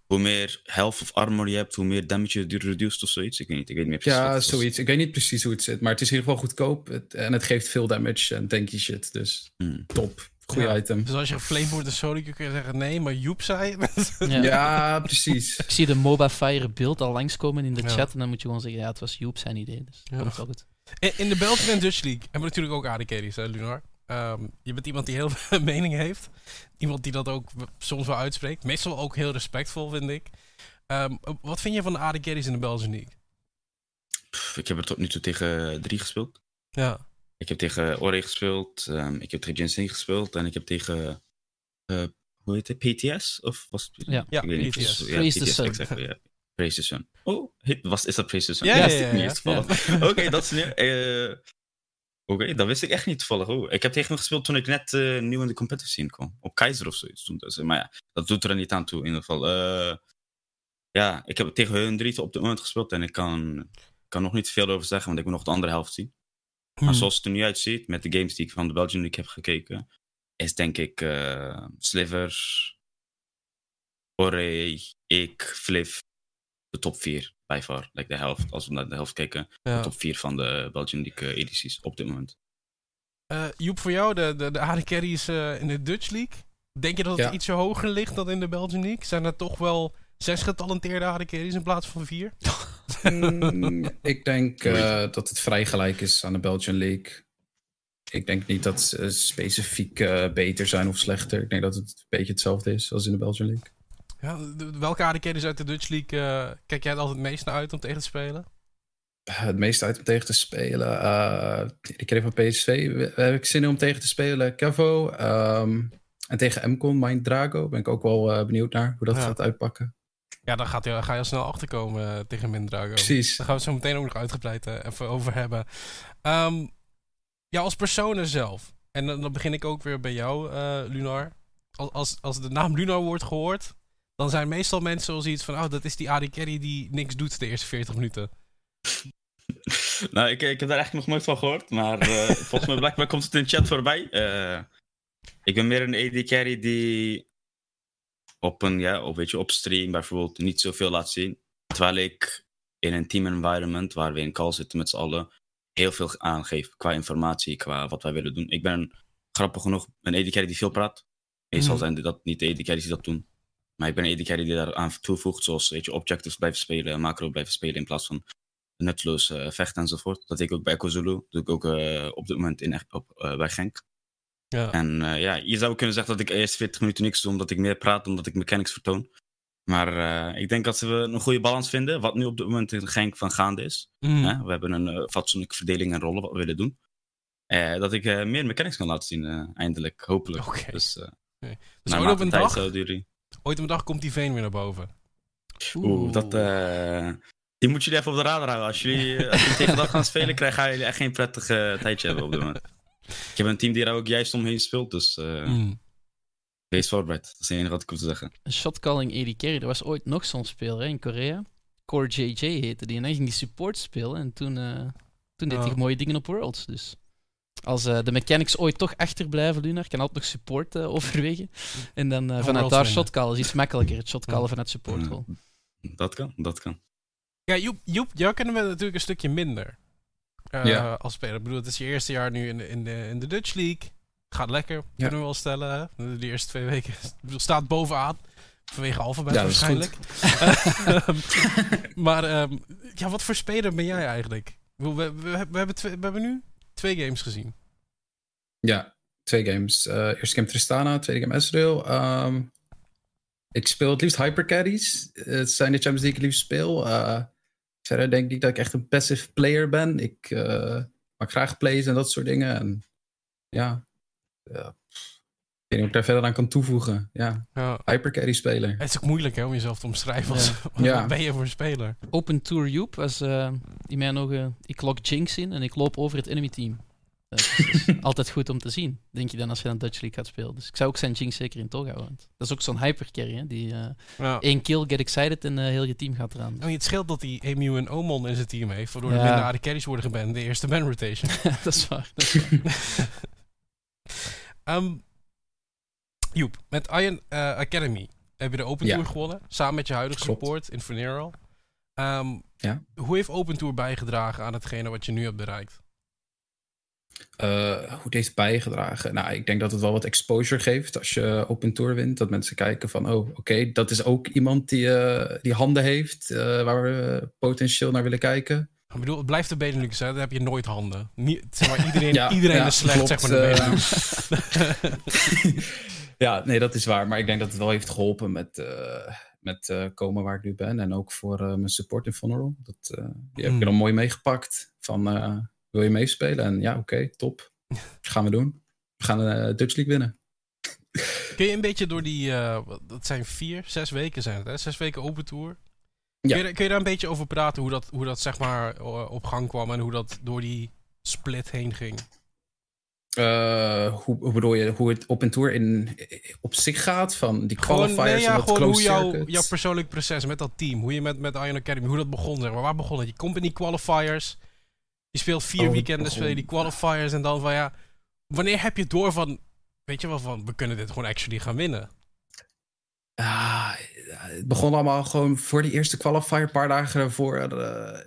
hoe meer health of armor je hebt, hoe meer damage je reduced of zoiets. Ik weet niet. Ik weet niet meer precies. Ja, zoiets. Ik weet niet precies hoe het zit, maar het is in ieder geval goedkoop. Het- en het geeft veel damage en tanky shit. Dus Hmm. top. Goeie Ja. item. Dus als je flame wordt en Sonic, kun je zeggen nee, maar Joep zei. Ja. Ja, precies. Ik zie de MOBA Fire beeld al langskomen in de Ja. chat. En dan moet je gewoon zeggen, ja, het was Joep zijn idee. Dus Ja. komt wel goed. In, in de Belgian en Dutch League hebben we natuurlijk ook AD carries, hè, Lunar? Ehm, je bent iemand die heel veel mening heeft. Iemand die dat ook soms wel uitspreekt. Meestal ook heel respectvol, vind ik. Ehm, wat vind je van de AD carries in de Belgian League? Pff, ik heb er tot nu toe tegen drie gespeeld. Ja. Ik heb tegen Ore gespeeld. ehm, ik heb tegen Jensen gespeeld. En ik heb tegen. eh, hoe heet het? PTS? Of was het? Ja. Ja, ik weet niet. PTS. Praise the exactly, ja. Praise the Sun. Oh, was, is dat Praise the Sun? Ja, ja, wist ja, ik niet ja. Oké, dat is nu. eh, Oké, dat wist ik echt niet toevallig. Oh, ik heb tegen hem gespeeld toen ik net eh, nieuw in de competitive scene kwam. Op Keizer of zoiets. Toen, dus, maar ja, dat doet er niet aan toe in ieder geval. Eh, ja, ik heb tegen hun drie op dit moment gespeeld en ik kan, kan nog niet veel over zeggen, want ik moet nog de andere helft zien. Maar Hmm. zoals het er nu uitziet, met de games die ik van de Belgian League heb gekeken, is denk ik eh Sliver, Ore, ik, Fliv, de top 4 by far. Like de helft, als we naar de helft kijken, Ja. de top 4 van de Belgian League eh, edities op dit moment. Eh, Joep, voor jou, de, de, de AD carries eh, in de Dutch League. Denk je dat het Ja. ietsje hoger ligt dan in de Belgian League? Zijn er toch wel zes getalenteerde AD carries in plaats van vier? Mm, ik denk eh, dat het vrij gelijk is aan de Belgian League. Ik denk niet dat ze specifiek eh, beter zijn of slechter. Ik denk dat het een beetje hetzelfde is als in de Belgian League. Ja, de- welke AD carries uit de Dutch League eh, kijk jij er altijd het meest naar uit om tegen te spelen? Het meeste uit om tegen te spelen. eh ik kreeg van PSV. Heb ik zin in om tegen te spelen? Cavo. ehm, en tegen Mcon, Mind Drago. Ben ik ook wel eh, benieuwd naar hoe dat Ja. gaat uitpakken. Ja, dan gaat hij, ga je al snel achterkomen eh, tegen Mindrago. Precies. Daar gaan we het zo meteen ook nog uitgebreid eh, even over hebben. Ehm, ja, als persoon zelf. En dan, dan begin ik ook weer bij jou, eh, Lunar. Als, als, als de naam Lunar wordt gehoord, dan zijn meestal mensen al zoiets van... Oh, dat is die AD Carry die niks doet de eerste 40 minuten. nou, ik, ik heb daar eigenlijk nog nooit van gehoord, maar volgens mij blijkbaar komt het in de chat voorbij. Eh, ik ben meer een AD carry die op een, ja, op, weet je, op stream bijvoorbeeld niet zoveel laat zien. Terwijl ik in een team environment waar we in call zitten met z'n allen heel veel aangeef qua informatie, qua wat wij willen doen. Ik ben grappig genoeg een carry die veel praat. Meestal Mhm. zijn dat niet de carries die dat doen. Maar ik ben een die daar aan toevoegt, zoals weet je, objectives blijven spelen, macro blijven spelen in plaats van nutteloos eh, vechten enzovoort. Dat deed ik ook bij Kozulu. Dat doe ik ook eh, op dit moment in, op, eh, bij Genk. Ja. En eh, ja, je zou kunnen zeggen dat ik eerst 40 minuten niks doe, omdat ik meer praat, dan dat ik mechanics vertoon. Maar eh, ik denk dat we een goede balans vinden, wat nu op dit moment in Genk van gaande is. Mm. Hè? We hebben een eh, fatsoenlijke verdeling en rollen wat we willen doen. Dat ik meer mechanics kan laten zien, eindelijk, hopelijk. Oké. Dus, eh Dus ooit op een dag, jullie... ooit op een dag komt die veen weer naar boven. Oeh, dat... die moet jullie even op de radar houden. Als jullie, als jullie tegen dat gaan spelen, krijgen gaan jullie echt geen prettig eh, tijdje hebben op dit moment. Ik heb een team die daar ook juist omheen speelt, dus eh, Mm. wees voorbereid. Dat is het enige wat ik hoef te zeggen. Shotcalling AD Carry. Er was ooit nog zo'n speler hè, in Korea. Core JJ heette die. En hij ging die support spelen. En toen, eh, toen deed hij mooie dingen op Worlds. Dus als eh, de mechanics ooit toch achterblijven, Lunar, kan altijd nog support overwegen. En dan vanuit Worlds daar shotcallen is iets makkelijker. Het shotcallen Ja. vanuit support Ja. rol. Dat kan, dat kan. Ja, Joep, Joep, jou kennen we natuurlijk een stukje minder. Eh, Ja. Als speler. Ik bedoel, het is je eerste jaar nu in de, in de, in de Dutch League. Gaat lekker, kunnen we wel stellen. Hè? De eerste twee weken ik bedoel, staat bovenaan. Vanwege alfabet Ja, waarschijnlijk. maar ehm, ja, wat voor speler ben jij eigenlijk? We, we, we, hebben, twee, we hebben nu twee games gezien. Ja, twee games. Eh eerste game Tristana, tweede game Ezreal. Ehm, ik speel het liefst hypercarries. Eh, Het zijn de Champions die ik het liefst speel. Eh, verder denk ik dat ik echt een passive player ben. Ik eh, maak graag plays en dat soort dingen. En ja, ja, ik weet niet of ik daar verder aan kan toevoegen. Ja, Ja. hypercarry speler. Het is ook moeilijk hè, om jezelf te omschrijven. Als, wat Ja. ben je voor een speler? Open Tour Joep was eh, in mijn ogen... Ik lok Jinx in en ik loop over het enemy team. Dat is altijd goed om te zien, denk je dan, als je aan Dutch League gaat spelen. Dus ik zou ook zijn Jinx zeker in toog houden. want Dat is ook zo'n hypercarry, hè, die eh Ja. één kill, get excited en eh, heel je team gaat eraan. Oh, het scheelt dat hij Emu en Omon in zijn team heeft, waardoor er Ja. minder AD carries worden geband de eerste ban rotation. dat is waar. Dat is waar. Ehm Joep, met Iron eh, Academy heb je de Open Ja. Tour gewonnen, samen met je huidige Klopt. support in Funero. Ehm, Ja. Hoe heeft Open Tour bijgedragen aan hetgene wat je nu hebt bereikt? Eh, hoe het heeft bijgedragen? Nou, ik denk dat het wel wat exposure geeft als je Open Tour wint. Dat mensen kijken van, oh, oké, dat is ook iemand die, eh, die handen heeft eh, waar we potentieel naar willen kijken. Ik bedoel, het blijft de Benelux, hè? Dan heb je nooit handen. Nie- zeg maar, iedereen, Ja, iedereen ja, is slecht, klopt, zeg maar, de. Benelux. ja, nee, dat is waar. Maar ik denk dat het wel heeft geholpen met, met komen waar ik nu ben. En ook voor mijn support in Vulnerable. Dat, die heb Hmm. ik er dan mooi meegepakt. Van, wil je meespelen? En ja, oké, top. gaan we doen. We gaan de Dutch League winnen. Kun je een beetje door die, eh, wat- dat zijn vier, zes weken zijn het, hè? Zes weken Open Tour. Ja. Kun, je, kun je daar een beetje over praten, hoe dat, hoe dat zeg maar op gang kwam en hoe dat door die split heen ging? Eh, hoe, hoe bedoel je, hoe het op een tour in, op zich gaat? Van die Gewoon, qualifiers nee, ja, en dat gewoon hoe jouw persoonlijk proces met dat team, hoe je met, met Iron Academy, hoe dat begon, zeg maar. Waar begon het? Je komt in die qualifiers, je speelt vier Oh, weekenden, speel je die qualifiers en dan van ja, wanneer heb je door van, weet je wel, van we kunnen dit gewoon actually gaan winnen? Ah, het begon allemaal gewoon voor die eerste qualifier, een paar dagen daarvoor. eh,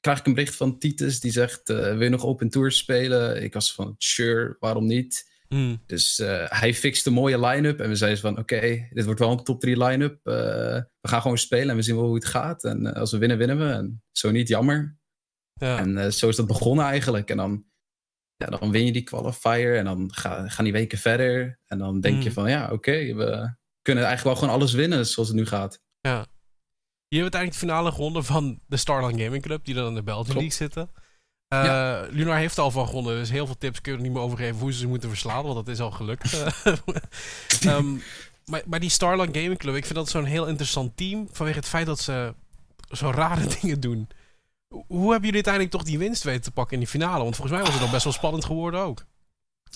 krijg ik een bericht van Titus die zegt: eh, Wil je nog open tours spelen? Ik was van: Sure, waarom niet? Hmm. Dus eh, hij fixte een mooie line-up. En we zeiden van: Oké, dit wordt wel een top 3 line-up. We gaan gewoon spelen en we zien wel hoe het gaat. En als we winnen, winnen we. En zo niet, jammer. Ja. En eh, zo is dat begonnen eigenlijk. En dan, ja, dan win je die qualifier en dan ga, gaan die weken verder. En dan denk je Mm. van, ja, oké, we kunnen eigenlijk wel gewoon alles winnen zoals het nu gaat. Ja. Je hebt uiteindelijk de finale gewonnen van de Starland Gaming Club, die dan in de Belgian. League zitten. Eh, Lunar heeft al van gewonnen, dus heel veel tips kun je er niet meer over geven hoe ze ze moeten verslaan, want dat is al gelukt. Ehm, maar, maar die Starland Gaming Club, ik vind dat zo'n heel interessant team vanwege het feit dat ze zo rare dingen doen. Hoe hebben jullie uiteindelijk toch die winst weten te pakken in die finale? Want volgens mij was het nog best wel spannend geworden ook.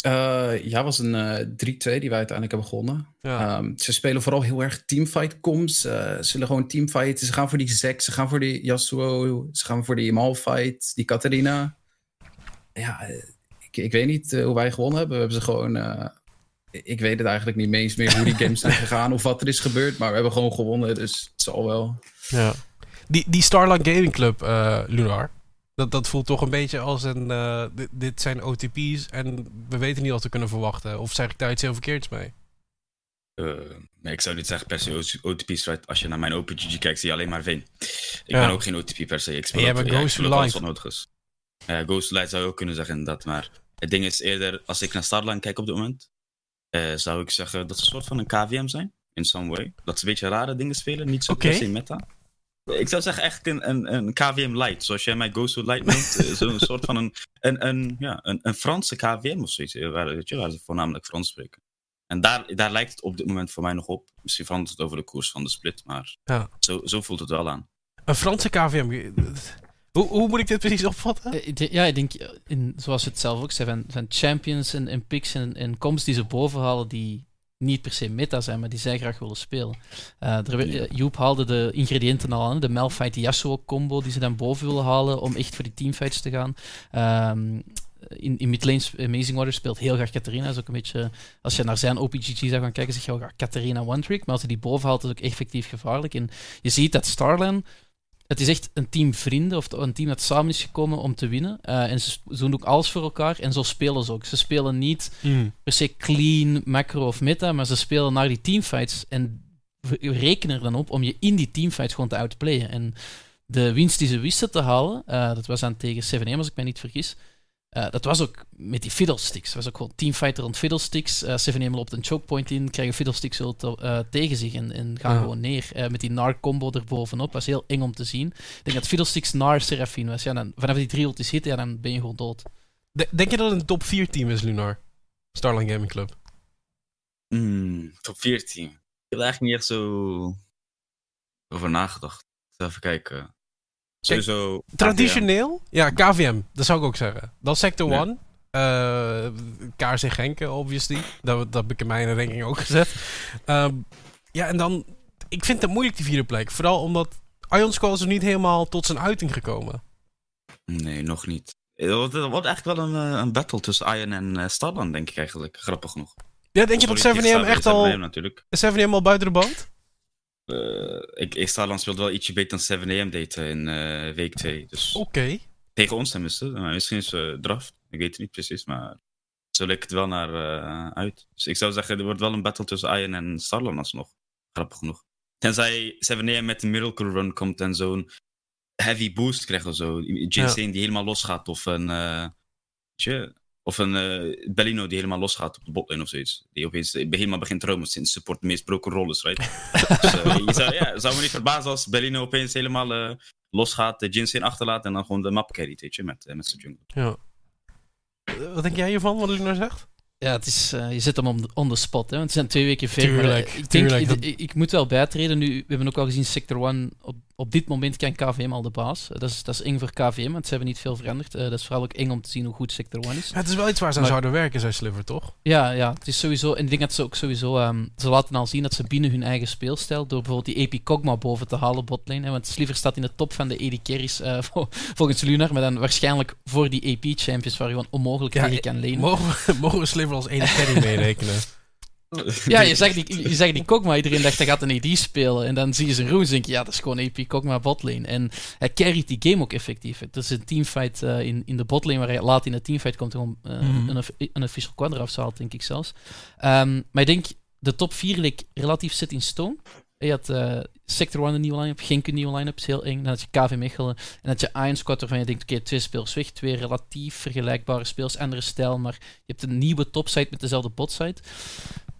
Eh, ja, was een eh 3-2 die wij uiteindelijk hebben gewonnen. Ja. Ehm, ze spelen vooral heel erg teamfight coms. Eh, ze zullen gewoon teamfighten. Ze gaan voor die Zek, ze gaan voor die Yasuo, ze gaan voor die Malfight, die Katarina. Ja, eh, ik, ik weet niet eh, hoe wij gewonnen hebben. We hebben ze gewoon... eh, ik weet het eigenlijk niet eens meer hoe die games zijn gegaan of wat er is gebeurd. Maar we hebben gewoon gewonnen, dus het zal wel. Ja. Die, die Starlight Gaming Club, eh, Lunar, dat, dat voelt toch een beetje als een... eh, dit, dit zijn OTP's en we weten niet wat we kunnen verwachten. Of zeg ik daar iets heel verkeerds mee? Uh, nee, ik zou niet zeggen per se OTP's, right? Als je naar mijn OpenGG kijkt, zie je alleen maar Vin. Ik Ja. ben ook geen OTP per se. Ik speel jij bent ja, Ghost alles Light. nodig is. Ja, Ghost Light zou je ook kunnen zeggen, inderdaad. Maar het ding is eerder, als ik naar Starline kijk op dit moment, eh, zou ik zeggen dat ze een soort van een KVM zijn, in some way. Dat ze een beetje rare dingen spelen, niet zo per se meta. Ik zou zeggen echt een, een, een KVM Light, zoals jij mij Ghost Light noemt. eh, Zo'n soort van een, een, een, ja, een, een Franse KVM of zoiets, eh, waar, weet je, waar ze voornamelijk Frans spreken. En daar, daar lijkt het op dit moment voor mij nog op. Misschien verandert het over de koers van de split, maar Ja. zo, zo voelt het wel aan. Een Franse KVM. Hoe, hoe moet ik dit precies opvatten? Eh, Ja, ik denk, in, zoals je het zelf ook zei, van, van champions en, en picks en, en comps die ze bovenhalen, die niet per se meta zijn, maar die zij graag willen spelen. Eh, er, Ja. eh, Joep haalde de ingrediënten al aan, de Malphite Yasuo combo die ze dan boven willen halen om echt voor die teamfights te gaan. Ehm, in, in midlane sp- Amazing Water speelt heel graag Katarina. Is ook een beetje, als je naar zijn OPGG zou gaan kijken, zeg je ah, Katarina One Trick. Maar als hij die boven haalt, is het ook effectief gevaarlijk. En je ziet dat Starland het is echt een team vrienden, of een team dat samen is gekomen om te winnen. Eh, en ze, ze doen ook alles voor elkaar en zo spelen ze ook. Ze spelen niet per se clean, macro of meta, maar ze spelen naar die teamfights en rekenen er dan op om je in die teamfights gewoon te outplayen. En de winst die ze wisten te halen, eh, dat was dan tegen 7-1 als ik mij niet vergis, eh, dat was ook met die fiddlesticks. Dat was ook gewoon teamfighter rond fiddlesticks. Eh 7 loopt een chokepoint in, krijgen fiddlesticks te- eh, tegen zich en, en gaan Ja. gewoon neer. Eh, met die nar combo erbovenop, was heel eng om te zien. Ik denk dat fiddlesticks nar Seraphine was. Ja, dan, vanaf die drie ultis hitten, ja, dan ben je gewoon dood. De- denk je dat het een top 4 team is, Lunar? Starline Gaming Club. Hmm, top 14. Ik heb er eigenlijk niet echt zo over nagedacht. Even kijken. Sowieso. Traditioneel? Ja, KVM. Dat zou ik ook zeggen. Dan Sector Ja. 1. eh KRC Genken, obviously. Dat, dat heb ik in mijn ranking ook gezet. Ehm, ja, en dan... Ik vind het moeilijk, die vierde plek. Vooral omdat Ion Squall is er niet helemaal tot zijn uiting gekomen. Nee, nog niet. Het wordt, het wordt eigenlijk wel een, eh, een battle tussen Iron en eh Starland, denk ik eigenlijk. Grappig genoeg. Ja, denk je dat Sorry, 7M tegen echt Starland, al... 7AM natuurlijk. Is 7M al buiten de boot? Eh, ik, Starland speelde wel ietsje beter dan 7AM deed eh, in eh, week 2. Dus Oké. tegen ons tenminste. Maar misschien is uh, draft. Ik weet het niet precies, maar zo leek het wel naar uit. Dus ik zou zeggen, er wordt wel een battle tussen Iron en Starland alsnog. Grappig genoeg. Tenzij 7AM met een Miracle Run komt en zo'n heavy boost krijgt of zo. Jin die helemaal losgaat of een... eh, weet je, of een eh Bellino die helemaal losgaat op de botlane of zoiets. Die opeens helemaal begint te roamen sinds support de meest broken rol is, right? dus, eh, je zou, ja, het zou me niet verbazen als Bellino opeens helemaal eh, losgaat, de Jinsen achterlaat en dan gewoon de map carryt, weet je, met, eh, met zijn jungle. Ja. Wat denk jij hiervan, wat Lunar zegt? Ja, het is, eh, je zet hem on, on the spot. Hè, want het zijn twee weken ver. maar, Tuurlijk, ik, denk, tuurlijk, ik, dat- ik, ik moet wel bijtreden. Nu, we hebben ook al gezien, Sector 1, op, op dit moment kan KVM al de baas. Eh, dat, is, dat is eng voor KVM, want ze hebben niet veel veranderd. Eh, dat is vooral ook eng om te zien hoe goed Sector 1 is. Ja, het is wel iets waar ze aan zouden werken, zei Sliver, toch? Ja, ja, het is sowieso. En ik denk dat ze ook sowieso. ehm, ze laten al zien dat ze binnen hun eigen speelstijl. door bijvoorbeeld die AP Kogma boven te halen, botlane. Hè, want Sliver staat in de top van de AD carries. eh, vol- volgens Lunar. Maar dan waarschijnlijk voor die AP champions. waar je gewoon onmogelijk Ja, tegen kan lenen. Mogen we, mogen we Sliver als ene carry meerekenen? Ja, je zag die, je zag die Kogma, iedereen dacht hij gaat een AD spelen. En dan zie je zijn runes en denk je, ja, dat is gewoon AP Kogma botlane. En hij carryt die game ook effectief. Het is een teamfight eh, in, in de botlane, waar hij laat in de teamfight komt eh, Mhm. een, een official quadra afzaalt, denk ik zelfs. Ehm, maar ik denk, de top 4 leek relatief set in stone. Je had eh, Sector 1 een nieuwe line-up, Genk een nieuwe line-up, is heel eng. Dan had je KV Mechelen en dan had je Iron Squad waarvan je denkt, oké, twee speels weg, twee relatief vergelijkbare speels, andere stijl, maar je hebt een nieuwe topside met dezelfde botside.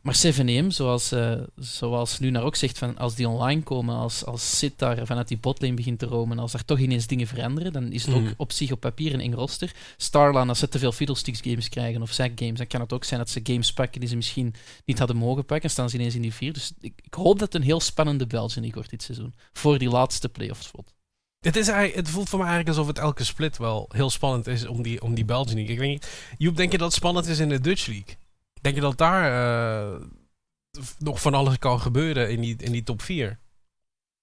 Maar 7M, zoals, eh zoals Lunar ook zegt, van als die online komen, als, als Sid daar vanuit die botlane begint te romen, als daar toch ineens dingen veranderen, dan is het ook op zich op papier een eng roster. Starland, als ze te veel Fiddlesticks games krijgen of Zack games, dan kan het ook zijn dat ze games pakken die ze misschien niet hadden mogen pakken en staan ze ineens in die vier. Dus ik, ik hoop dat het een heel spannende League wordt dit seizoen. Voor die laatste playoff slot. Het, is het voelt voor mij eigenlijk alsof het elke split wel heel spannend is om die, om die Belgian League. Ik weet niet, Joep, denk je dat het spannend is in de Dutch League? Denk je dat daar eh, nog van alles kan gebeuren in die, in die top 4?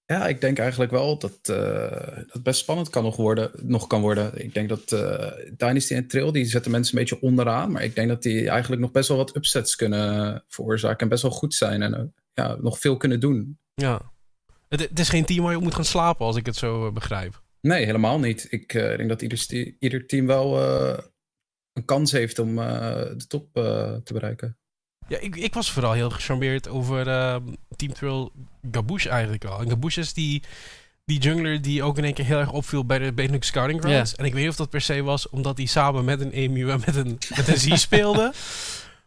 Ja, ik denk eigenlijk wel dat eh, dat best spannend kan nog, worden, nog kan worden. Ik denk dat eh Dynasty en Trail, die zetten mensen een beetje onderaan. Maar ik denk dat die eigenlijk nog best wel wat upsets kunnen veroorzaken. En best wel goed zijn en eh, ja, nog veel kunnen doen. Ja. Het, het is geen team waar je op moet gaan slapen, als ik het zo eh, begrijp. Nee, helemaal niet. Ik eh, denk dat ieder, ieder team wel eh, een kans heeft om eh, de top eh, te bereiken. Ja, ik, ik was vooral heel gecharmeerd over ehm, Team Thrill Gabouche eigenlijk al. En Gabouche is die, die jungler die ook in één keer heel erg opviel bij de Benelux Scouting Grounds. En ik weet niet of dat per se was omdat hij samen met een Emu en met een, met een Z speelde.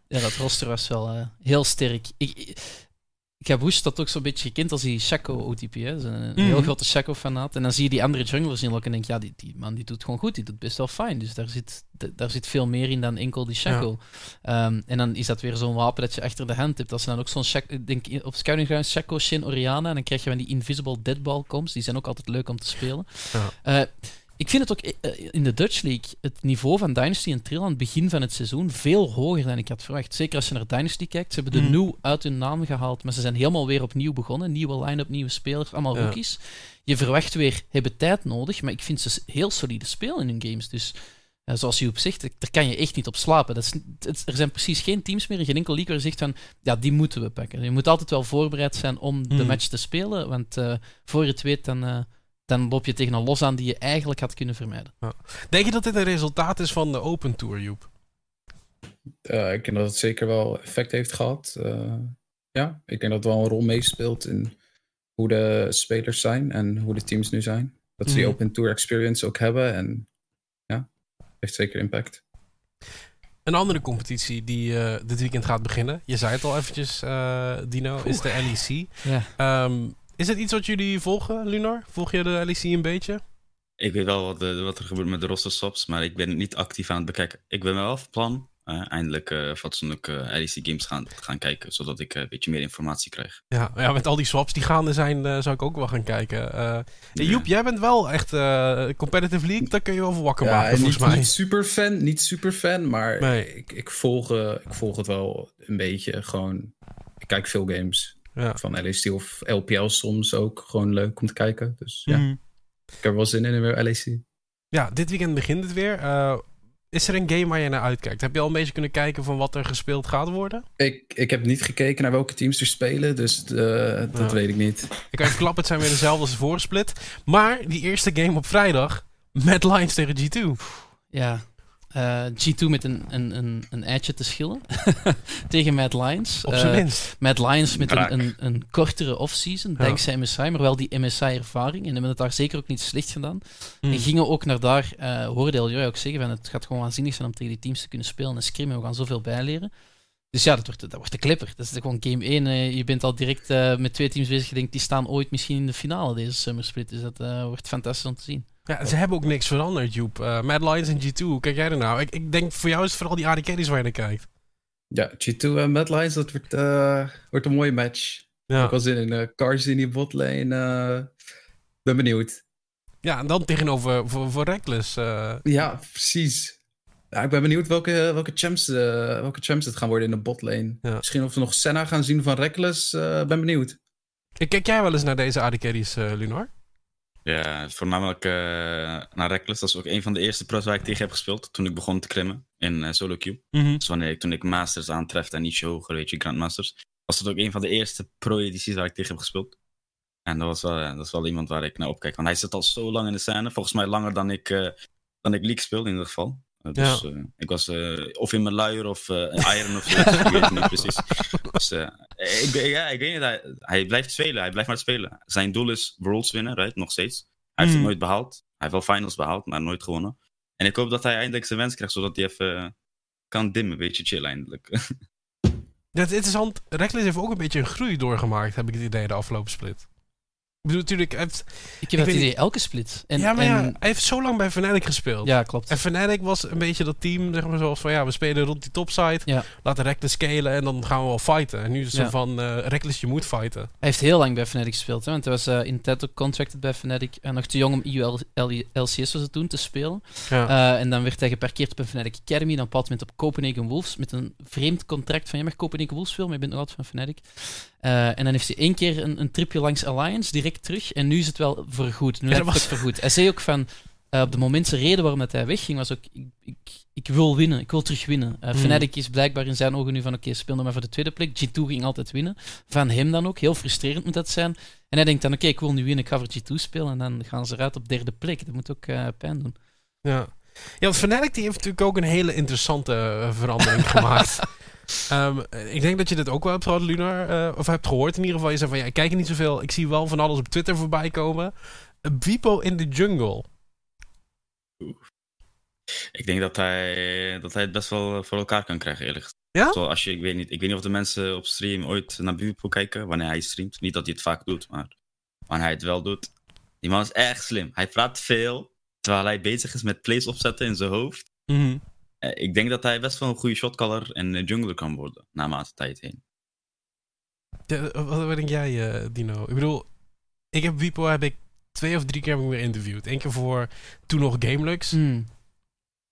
Ja, dat roster was wel eh, heel sterk. Ik, ik, Gabouche staat ook zo'n beetje gekend als die Shaco-OTP. Hè. Dat is een heel Mhm. grote Shaco-fanaat. En dan zie je die andere junglers in en denk ja, die, die man die doet gewoon goed. Die doet best wel fijn. Dus daar zit, daar zit veel meer in dan enkel die Shaco. Ehm, en dan is dat weer zo'n wapen dat je achter de hand hebt. Als je dan ook zo'n Shaco... Denk, op Scouting Grounds Shaco, Shin, Oriana. Dan krijg je van die Invisible Deadball coms. Die zijn ook altijd leuk om te spelen. Ja. Eh, ik vind het ook eh, in de Dutch League, het niveau van Dynasty en Trill aan het begin van het seizoen veel hoger dan ik had verwacht. Zeker als je naar Dynasty kijkt. Ze hebben de Mhm. nieuw uit hun naam gehaald, maar ze zijn helemaal weer opnieuw begonnen. Nieuwe line-up, nieuwe spelers, allemaal Ja. rookies. Je verwacht weer, hebben tijd nodig, maar ik vind ze heel solide spelen in hun games. Dus zoals Joep zegt, daar kan je echt niet op slapen. Dat is, het- er zijn precies geen teams meer in geen enkel league waar je zegt van, ja, die moeten we pakken. Je moet altijd wel voorbereid zijn om de Mhm. match te spelen, want eh, voor je het weet, dan, eh, dan loop je tegen een los aan die je eigenlijk had kunnen vermijden. Denk je dat dit een resultaat is van de Open Tour, Joep? Eh, ik denk dat het zeker wel effect heeft gehad. Eh, ja, ik denk dat het wel een rol meespeelt in hoe de spelers zijn en hoe de teams nu zijn. Dat ze die Mhm. Open Tour experience ook hebben en ja, heeft zeker impact. Een andere competitie die eh, dit weekend gaat beginnen. Je zei het al eventjes, eh, Dino, is de LEC. Ja. Ehm, is het iets wat jullie volgen, Lunar? Volg je de LEC een beetje? Ik weet wel wat, de- wat er gebeurt met de roster swaps, maar ik ben het niet actief aan het bekijken. Ik ben wel van plan eh, eindelijk eh fatsoenlijk eh LEC games gaan, gaan kijken, zodat ik eh, een beetje meer informatie krijg. Ja, ja, met al die swaps die gaande zijn, eh, zou ik ook wel gaan kijken. Eh, hey, Ja. Joep, jij bent wel echt eh, competitive league. Daar kun je wel voor wakker Ja, maken, en volgens niet, mij. niet super fan, niet super fan, maar Nee. ik, ik, volg, eh, ik volg het wel een beetje. Gewoon, ik kijk veel games Ja. van LEC of LPL soms ook. Gewoon leuk om te kijken. Dus ja, Mhm. ik heb er wel zin in weer LEC. Ja, dit weekend begint het weer. Eh, is er een game waar je naar uitkijkt? Heb je al een beetje kunnen kijken van wat er gespeeld gaat worden? Ik, ik heb niet gekeken naar welke teams er spelen, dus eh, dat Ja. weet ik niet. Ik kan even klappen, het zijn weer dezelfde als de vorige split. Maar die eerste game op vrijdag, Mad Lions tegen G2. Ja. Eh, G2 met een, een, een, een eitje te schillen tegen Mad Lions. Op zijn Eh, minst. Mad Lions met een, een, een kortere offseason, Ja. dankzij MSI, maar wel die MSI-ervaring. En hebben het daar zeker ook niet slecht gedaan. Mm. En gingen ook naar daar, eh hoorde ook zeggen, van het gaat gewoon waanzinnig zijn om tegen die teams te kunnen spelen en scrimmen. We gaan zoveel bijleren. Dus ja, dat wordt, dat wordt de clipper. Dat is gewoon game 1. eh, je bent al direct eh, met twee teams bezig. Je denkt, die staan ooit misschien in de finale deze Summer Split. Dus dat wordt fantastisch om te zien. Ja, ze hebben ook niks veranderd, Joep. Eh, Mad Lions en G2, hoe kijk jij er nou? Ik, ik denk voor jou is het vooral die AD carries waar je naar kijkt. Ja, G2 en Mad Lions, dat wordt, eh, wordt een mooie match. Ja, Ik was in een uh, Cars in die botlane. eh ben benieuwd. ja en dan tegenover voor, voor Reckless. eh, Ja, precies. Ja, ik ben benieuwd welke, welke, champs, eh, welke champs het gaan worden in de botlane. Ja. Misschien of we nog Senna gaan zien van Reckless. eh ben benieuwd. Kijk jij wel eens naar deze AD carries, eh, Lunar? Ja, voornamelijk eh, naar Reckless. Dat is ook een van de eerste pros waar ik tegen heb gespeeld toen ik begon te klimmen in eh, solo queue. Dus wanneer ik, toen ik Masters aantrefte en ietsje hoger, weet je, Grandmasters, was het ook een van de eerste pro-edities waar ik tegen heb gespeeld. En dat, was wel, eh, dat is wel iemand waar ik naar opkijk. Want hij zit al zo lang in de scène. Volgens mij langer dan ik, dan ik League speelde in ieder geval. Eh, dus eh, ik was eh, of in mijn luier of Iron of zoiets. ik weet het niet precies. Dus ik, ja, ik weet niet. Hij, hij blijft spelen. Hij blijft maar spelen. Zijn doel is Worlds winnen, right? nog steeds. Hij heeft Mm. het nooit behaald. Hij heeft wel finals behaald, maar nooit gewonnen. En ik hoop dat hij eindelijk zijn wens krijgt, zodat hij even kan dimmen. Een beetje chill eindelijk. Ja, is interessant. Reckless heeft ook een beetje een groei doorgemaakt, heb ik het idee, de afgelopen split. Ik bedoel, natuurlijk, hij heeft, Ik heb Ik idee, elke split. En, ja, maar ja, en- hij heeft zo lang bij Fnatic gespeeld. ja, klopt. En Fnatic was een beetje dat team, zeg maar, zoals van ja, we spelen rond die topside. Ja. Laten Reckless scalen en dan gaan we wel fighten. En nu is het zo Ja. van eh Reckless, je moet fighten. Hij heeft heel lang bij Fnatic gespeeld, hè, want hij was eh, in TED ook contracted bij Fnatic. En nog te jong om EU LCS was het toen te spelen. Ja. Eh, en dan werd hij geparkeerd op een Fnatic Academy. Dan op een bepaald moment op Copenhagen Wolves. Met een vreemd contract van je mag Copenhagen Wolves spelen, maar je bent nog altijd van Fnatic. Eh, en dan heeft hij één keer een, een tripje langs Alliance, direct terug. En nu is het wel voorgoed. Nu Ja, het ook voorgoed. Hij zei ook van... eh, op de momentse reden waarom dat hij wegging, was ook... Ik, ik, ik wil winnen, ik wil terug winnen. Hmm. Fnatic is blijkbaar in zijn ogen nu van... Oké, speel nog maar voor de tweede plek. G2 ging altijd winnen. Van hem dan ook. Heel frustrerend moet dat zijn. En hij denkt dan... Oké, ik wil nu winnen, ik ga voor G2 spelen. En dan gaan ze eruit op derde plek. Dat moet ook eh, pijn doen. Ja. ja, want Fnatic die heeft natuurlijk ook een hele interessante verandering gemaakt. Ehm, ik denk dat je dit ook wel hebt gehad, Lunar. eh, of hebt gehoord in ieder geval. Je zei van, ja, ik kijk er niet zoveel. Ik zie wel van alles op Twitter voorbij komen. Vipo in de jungle. Ik denk dat hij, dat hij het best wel voor elkaar kan krijgen, eerlijk gezegd. Ja? Als je, ik, weet niet, ik weet niet of de mensen op stream ooit naar Bipo kijken wanneer hij streamt. Niet dat hij het vaak doet, maar wanneer hij het wel doet. Die man is echt slim. Hij praat veel, terwijl hij bezig is met plays opzetten in zijn hoofd. Eh, Ik denk dat hij best wel een goede shotcaller en eh, jungler kan worden, naarmate tijd heen. De- wat, wat denk jij, eh, Dino? Ik bedoel, ik heb Vipo heb ik twee of drie keer heb ik weer interviewd. Eén keer voor toen nog Gamelux. Hmm.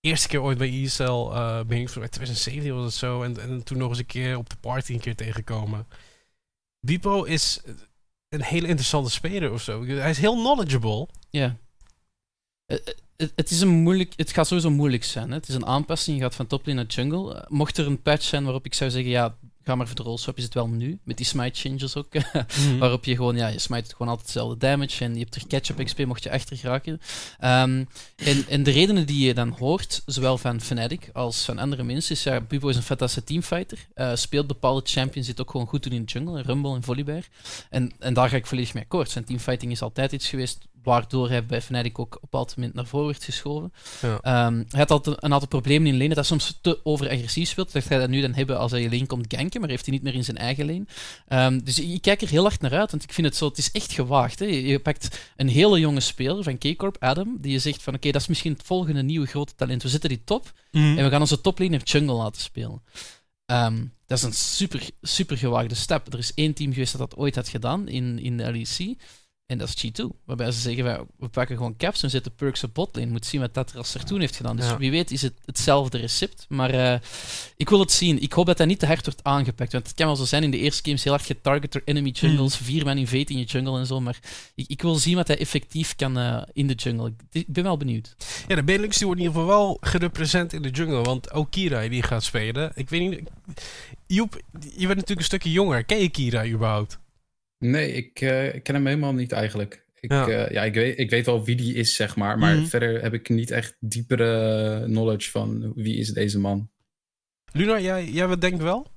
Eerste keer ooit bij ESL, eh ben ik voor 2017 was het zo. En, en toen nog eens een keer op de party een keer tegengekomen. Vipo is een hele interessante speler of zo. Hij is heel knowledgeable. Ja. Eh, eh, Het, het, is een moeilijk, het gaat sowieso moeilijk zijn. Hè? Het is een aanpassing. Je gaat van top lane naar jungle. Eh, Mocht er een patch zijn waarop ik zou zeggen, ja, ga maar voor de rollswap, is het wel nu. Met die smite changes ook. Waarop je gewoon, ja, je smite gewoon altijd hetzelfde damage en je hebt er catch-up XP mocht je achter geraken. Ehm, en, en de redenen die je dan hoort, zowel van Fnatic als van andere mensen, is ja, Bubo is een fantastische teamfighter. eh, speelt bepaalde champions, zit ook gewoon goed doen in de jungle, Rumble en Volibear. En, en daar ga ik volledig mee akkoord. Zijn teamfighting is altijd iets geweest waardoor hij bij Fnatic ook op een bepaald moment naar voren werd geschoven. Ja. Ehm, hij had altijd een aantal problemen in lane, dat hij soms te overagressief speelt. Dat hij dat nu dan hebben als hij je lane komt ganken, maar heeft hij niet meer in zijn eigen lane. Ehm, dus ik kijk er heel hard naar uit, want ik vind het zo, het is echt gewaagd. Hè. Je, je pakt een hele jonge speler van K-Corp, Adam, die je zegt van oké, dat is misschien het volgende nieuwe grote talent. We zetten die top Mhm. en we gaan onze toplaner jungle laten spelen. Ehm, dat is een super, super gewaagde stap. Er is één team geweest dat dat ooit had gedaan in, in de LEC. En dat is G2. Waarbij ze zeggen, wij- we pakken gewoon caps en zetten perks op botlane. Moet zien wat dat er toen heeft gedaan. Dus Ja. wie weet is het hetzelfde recept. Maar eh, ik wil het zien. Ik hoop dat dat niet te hard wordt aangepakt. Want het kan wel zo zijn in de eerste games heel hard getarget door enemy jungles. Vier man invade in je jungle en zo. Maar ik, ik wil zien wat hij effectief kan eh, in de jungle. Ik, ik ben wel benieuwd. Ja, de Benelux die wordt in ieder geval wel gerepresent in de jungle. Want ook Kira die gaat spelen. Ik weet niet... Joep, je bent natuurlijk een stukje jonger. Ken je Kira überhaupt? Nee, ik, eh, ik ken hem helemaal niet eigenlijk. Ik, Ja. ja. ja, ik, weet, ik weet wel wie die is, zeg maar. Maar Mhm. verder heb ik niet echt diepere knowledge van wie is deze man. Luna, jij, jij wat denkt wel?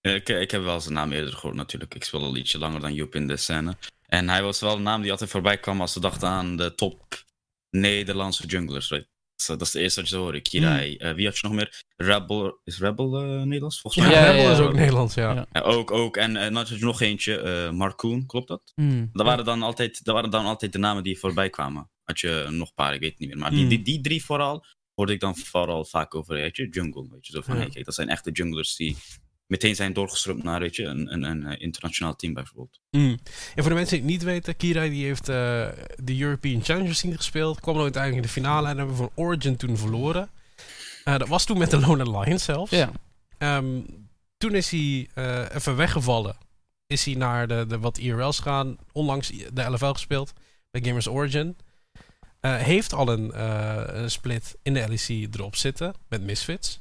Eh, Ik, ik heb wel zijn naam eerder gehoord natuurlijk. Ik speel al ietsje langer dan Joep in de scène. En hij was wel een naam die altijd voorbij kwam als ze dachten aan de top Nederlandse junglers. Right? Eh, dat is de eerste wat je zou horen. Kirai. Eh, wie had je nog meer? Rebel. Is Rebel eh, Nederlands? Volgens mij. Ja, Rebel ja, is ook Nederlands, ja. Ook, ook. En eh, dan had je nog eentje. eh Marcoon, klopt dat? Hmm. Dat waren, dan altijd, dat waren dan altijd de namen die voorbij kwamen. Had je nog een paar, ik weet het niet meer. Maar die, Hmm. die, die drie vooral hoorde ik dan vooral vaak over, weet je, jungle. Weet je, zo van, Ja. hey, kijk, dat zijn echte junglers die meteen zijn doorgestroomd naar, weet je, een, een, een eh, internationaal team bijvoorbeeld. Mm. En voor de mensen die het niet weten, Kira die heeft eh, de European Challenge Scene gespeeld. Kwam dan uiteindelijk in de finale en hebben we van Origin toen verloren. Eh, dat was toen met de Lone Lions zelfs. Ja. Ehm, toen is hij eh, even weggevallen. Is hij naar de, de wat IRL's gegaan. Onlangs de LFL gespeeld bij Gamers Origin. Eh, heeft al een, eh, een split in de LEC erop zitten met Misfits.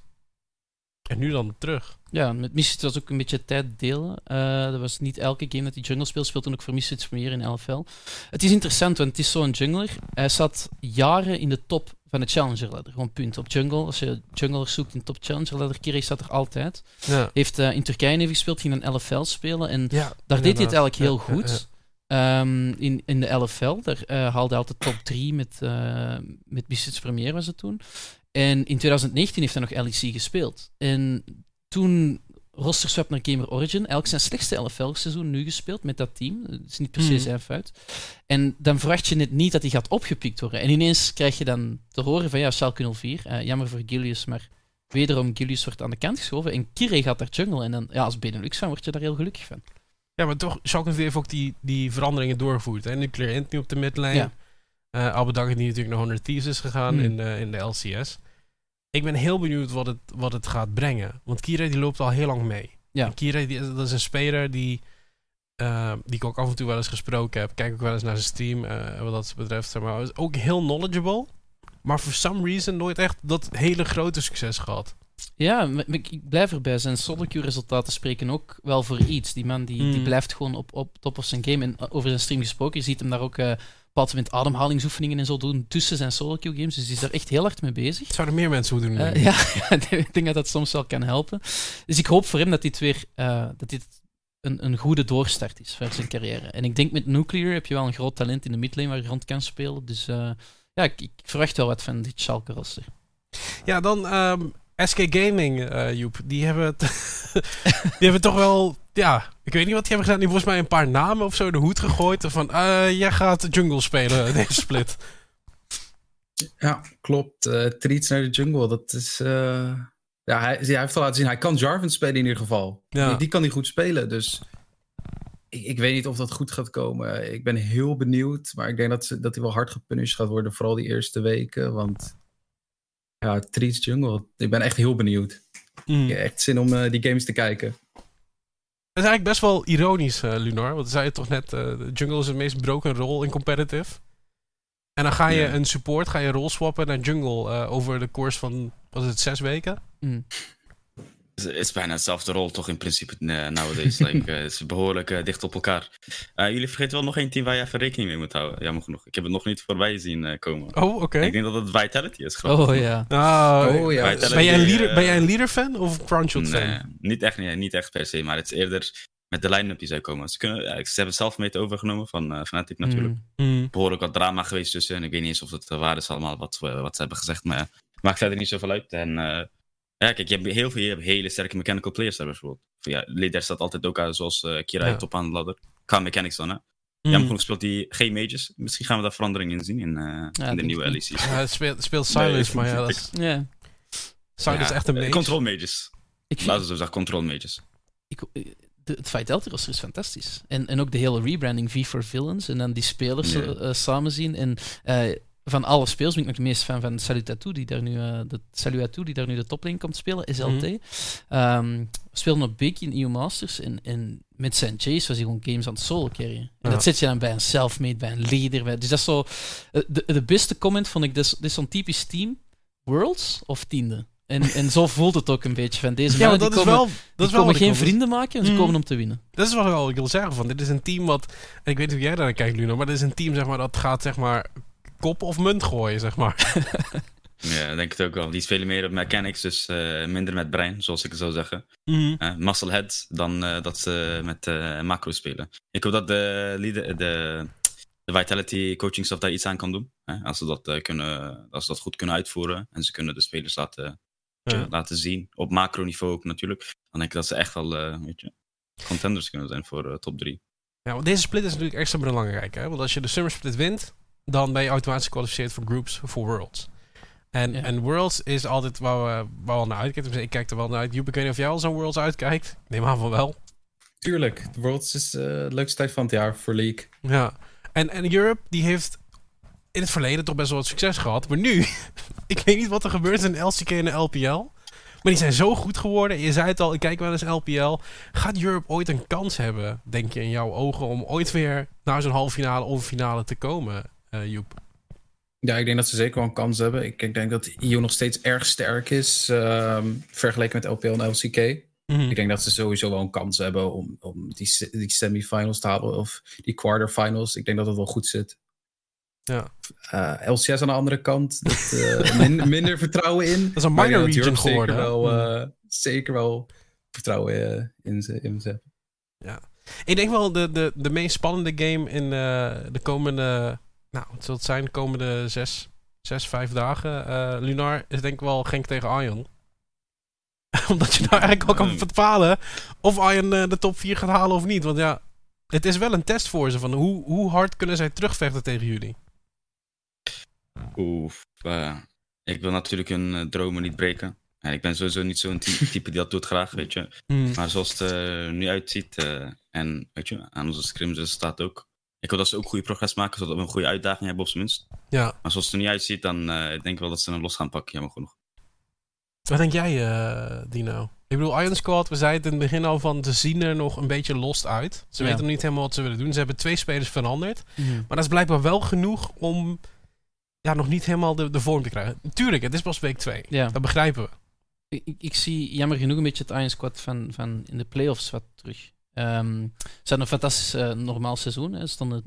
En nu dan terug. Ja, met Misfits was ook een beetje tijd delen. Eh, dat was niet elke game dat hij jungle speelt. Speelt toen ook voor Misfits meer in LFL. Het is interessant, want het is zo'n jungler. Hij zat jaren in de top van de Challenger ladder. Gewoon punt op jungle. Als je junglers zoekt in top Challenger ladder, Kiri staat er altijd. Ja, Heeft eh, in Turkije even gespeeld, ging dan LFL spelen. En ja daar deed hij het eigenlijk Ja, heel goed. Ehm, in, in de LFL, daar eh, haalde hij altijd top 3 met, eh met Premier was het toen. En in 2019 heeft hij nog LEC gespeeld. En toen rosterswap naar Gamer Origin, eigenlijk zijn slechtste LFL-seizoen nu gespeeld met dat team. Het is niet per se Mhm. zijn fout. En dan verwacht je net niet dat hij gaat opgepikt worden. En ineens krijg je dan te horen van ja, Schalke 04, eh, jammer voor Gilius, maar wederom Gilius wordt aan de kant geschoven en Kire gaat daar jungle. En dan, ja, als Benelux fan word je daar heel gelukkig van. Ja, maar toch, Schalke heeft ook die, die veranderingen doorgevoerd. Hè? Nuclear nu op de midlane. Ja. Eh Albert Dagen die natuurlijk naar 100 Thieves is gegaan Hmm. in, de, in de LCS. Ik ben heel benieuwd wat het, wat het gaat brengen. Want Kira die loopt al heel lang mee. Ja. En Kira die, dat is een speler die, eh, die ik ook af en toe wel eens gesproken heb. Kijk ook wel eens naar zijn stream eh, wat dat betreft. Maar. Is ook heel knowledgeable. Maar for some reason nooit echt dat hele grote succes gehad. Ja, ik blijf erbij. Zijn solo-queue-resultaten spreken ook wel voor iets. Die man die, die Hmm. blijft gewoon op, op top of zijn game. En over zijn stream gesproken, je ziet hem daar ook eh, bepaald moment ademhalingsoefeningen en zo doen tussen zijn solo queue games. Dus die is daar echt heel hard mee bezig. Zouden meer mensen moeten doen? Uh, ja, ik denk dat dat soms wel kan helpen. Dus ik hoop voor hem dat dit weer uh, dat dit een, een goede doorstart is voor zijn carrière. En ik denk met Nuclear heb je wel een groot talent in de midlane waar je rond kan spelen. Dus uh, ja, ik, ik, verwacht wel wat van dit Schalke roster. Ja, dan um, SK Gaming, Joep. Die hebben, die hebben toch wel... Ja, ik weet niet wat die hebben gedaan. Die volgens mij een paar namen of zo in de hoed gegooid. Van, uh, jij gaat jungle spelen, deze split. Ja, klopt. Uh, treats naar de jungle, dat is... Ja, hij, hij heeft al laten zien, hij kan Jarvan spelen in ieder geval. Ja. Die, die, kan hij goed spelen, dus... Ik, ik, weet niet of dat goed gaat komen. Ik ben heel benieuwd, maar ik denk dat, ze, dat hij wel hard gepunished gaat worden, vooral die eerste weken, want... Ja, Treats Jungle, ik ben echt heel benieuwd. Mm. Ik heb echt zin om uh, die games te kijken. Het is eigenlijk best wel ironisch, uh, Lunar. Want zei je toch net, uh, Jungle is het meest broken rol in competitive. En dan ga je een support, ga je rol swappen naar Jungle over de course van, was het zes weken? Mm. Het is bijna hetzelfde rol, toch in principe nowadays. like, uh, het is behoorlijk uh, dicht op elkaar. Uh, jullie vergeten wel nog één team waar je even rekening mee moet houden. Jammer genoeg. Ik heb het nog niet voorbij zien komen. Oh, oké. Okay. Ik denk dat het Vitality is. Oh ja. Oh, oh ja. ben, jij een leader, ben jij een leader-fan of Crunchshot fan? Nee, niet echt, nee, niet echt per se. Maar het is eerder met de line-up die zou komen. Ze, kunnen, ze hebben zelf mee overgenomen van Fnatic natuurlijk. Mm. Behoorlijk wat drama geweest tussen. En ik weet niet eens of het waar is allemaal wat, wat ze hebben gezegd. Maar maakt verder niet zoveel uit. En ja, kijk, je hebt heel veel je hebt hele sterke mechanical players daar bijvoorbeeld. Ja, Leader staat altijd ook uit, zoals uh, Kira ja. top aan de ladder. Qua mechanics dan, hè. Mm. Jammer genoeg speelt hij geen mages. Misschien gaan we daar verandering in zien in, uh, ja, in de nieuwe LEC's. Ja, het speelt, speelt Silence, maar ja, dat is... Silence is echt een mage. Control mages. Ik vind... Laten we zo zeggen, control mages. Ik, de, het Vitality roster is fantastisch. En, en ook de hele rebranding V for Villains. En dan die spelers uh, samen zien. En van alle speels ben ik nog het meest fan van Salutatou, die daar nu, uh, de, Salutatou, die daar nu de toplane komt spelen, SLT. Mm -hmm. um, speelde op Big in EU Masters en, en met zijn Chase was hij gewoon games aan het solo carryen. En ja. dat zet je dan bij een selfmade, bij een leader. Bij, dus dat is zo... De, de beste comment vond ik, dit is, zo'n typisch team. Worlds of tiende? En, en zo voelt het ook een beetje van deze ja, dat die is wel, dat die is wel komen geen vrienden maken, en ze mm. komen om te winnen. Dat is wat ik wil zeggen. Van. Dit is een team wat... En ik weet niet hoe jij daar naar kijkt, Luno, maar dit is een team zeg maar, dat gaat zeg maar kop of munt gooien, zeg maar. ja, denk het ook wel. Die spelen meer op mechanics, dus uh, minder met brein, zoals ik zou zeggen. Mm muscle head dan uh, dat ze met macro spelen. Ik hoop dat de, leader, de, de Vitality coaching staff daar iets aan kan doen. Als, ze dat, kunnen, als ze dat goed kunnen uitvoeren en ze kunnen de spelers laten, ja. laten zien. Op macro niveau ook natuurlijk. Dan denk ik dat ze echt wel weet je, contenders kunnen zijn voor top 3. Ja, want deze split is natuurlijk extra belangrijk. Hè? Want als je de Summer Split wint, dan ben je automatisch gekwalificeerd voor groups voor Worlds. En, ja. en Worlds is altijd waar we, waar we naar uitkijken. Dus ik kijk er wel naar uit. Joep, ik weet niet of jij al zo'n Worlds uitkijkt. Ik neem aan van wel. Tuurlijk. Worlds is uh, de leukste tijd van het jaar voor League. Ja. En, en Europe, die heeft in het verleden toch best wel wat succes gehad. Maar nu, ik weet niet wat er gebeurt in LCK en de LPL. Maar die zijn zo goed geworden. Je zei het al, ik kijk wel eens LPL. Gaat Europe ooit een kans hebben, denk je, in jouw ogen... om ooit weer naar zo'n halve finale of finale te komen, Joep? Ja, ik denk dat ze zeker wel een kans hebben. Ik, ik denk dat IO nog steeds erg sterk is, um, vergeleken met LPL en LCK. Mm -hmm. Ik denk dat ze sowieso wel een kans hebben om, om die, die semifinals te halen of die quarterfinals. Ik denk dat het wel goed zit. Ja. Uh, LCS aan de andere kant, dat, uh, min, minder vertrouwen in. Dat is een minor region geworden. Zeker wel, uh, zeker wel vertrouwen in ze, in ze. Ja. Ik denk wel de, de, de meest spannende game in de komende nou, het zal het zijn de komende zes, zes vijf dagen. Uh, Lunar is denk ik wel Genk tegen Ion. Omdat je nou eigenlijk wel kan bepalen of Ion uh, de top 4 gaat halen of niet. Want ja, het is wel een test voor ze van hoe, hoe hard kunnen zij terugvechten tegen jullie. Oef, uh, ik wil natuurlijk hun dromen niet breken. En ik ben sowieso niet zo'n type die dat doet graag, weet je. Mm. Maar zoals het er nu uitziet, en weet je, aan onze scrims staat ook, ik hoop dat ze ook goede progress maken, zodat we een goede uitdaging hebben op zijn minst. Ja. Maar zoals het er niet uitziet, dan uh, denk ik wel dat ze hem los gaan pakken, jammer genoeg. Wat denk jij, uh, Dino? Ik bedoel, Iron Squad, we zeiden in het begin al van, ze zien er nog een beetje lost uit. Ze ja. weten nog niet helemaal wat ze willen doen. Ze hebben twee spelers veranderd. Mm. Maar dat is blijkbaar wel genoeg om ja, nog niet helemaal de, de vorm te krijgen. Tuurlijk, het is pas week 2. Ja. Dat begrijpen we. Ik, ik, zie jammer genoeg een beetje het Iron Squad van, van in de playoffs wat terug. Um, ze hadden een fantastisch uh, normaal seizoen. Hè. Ze stonden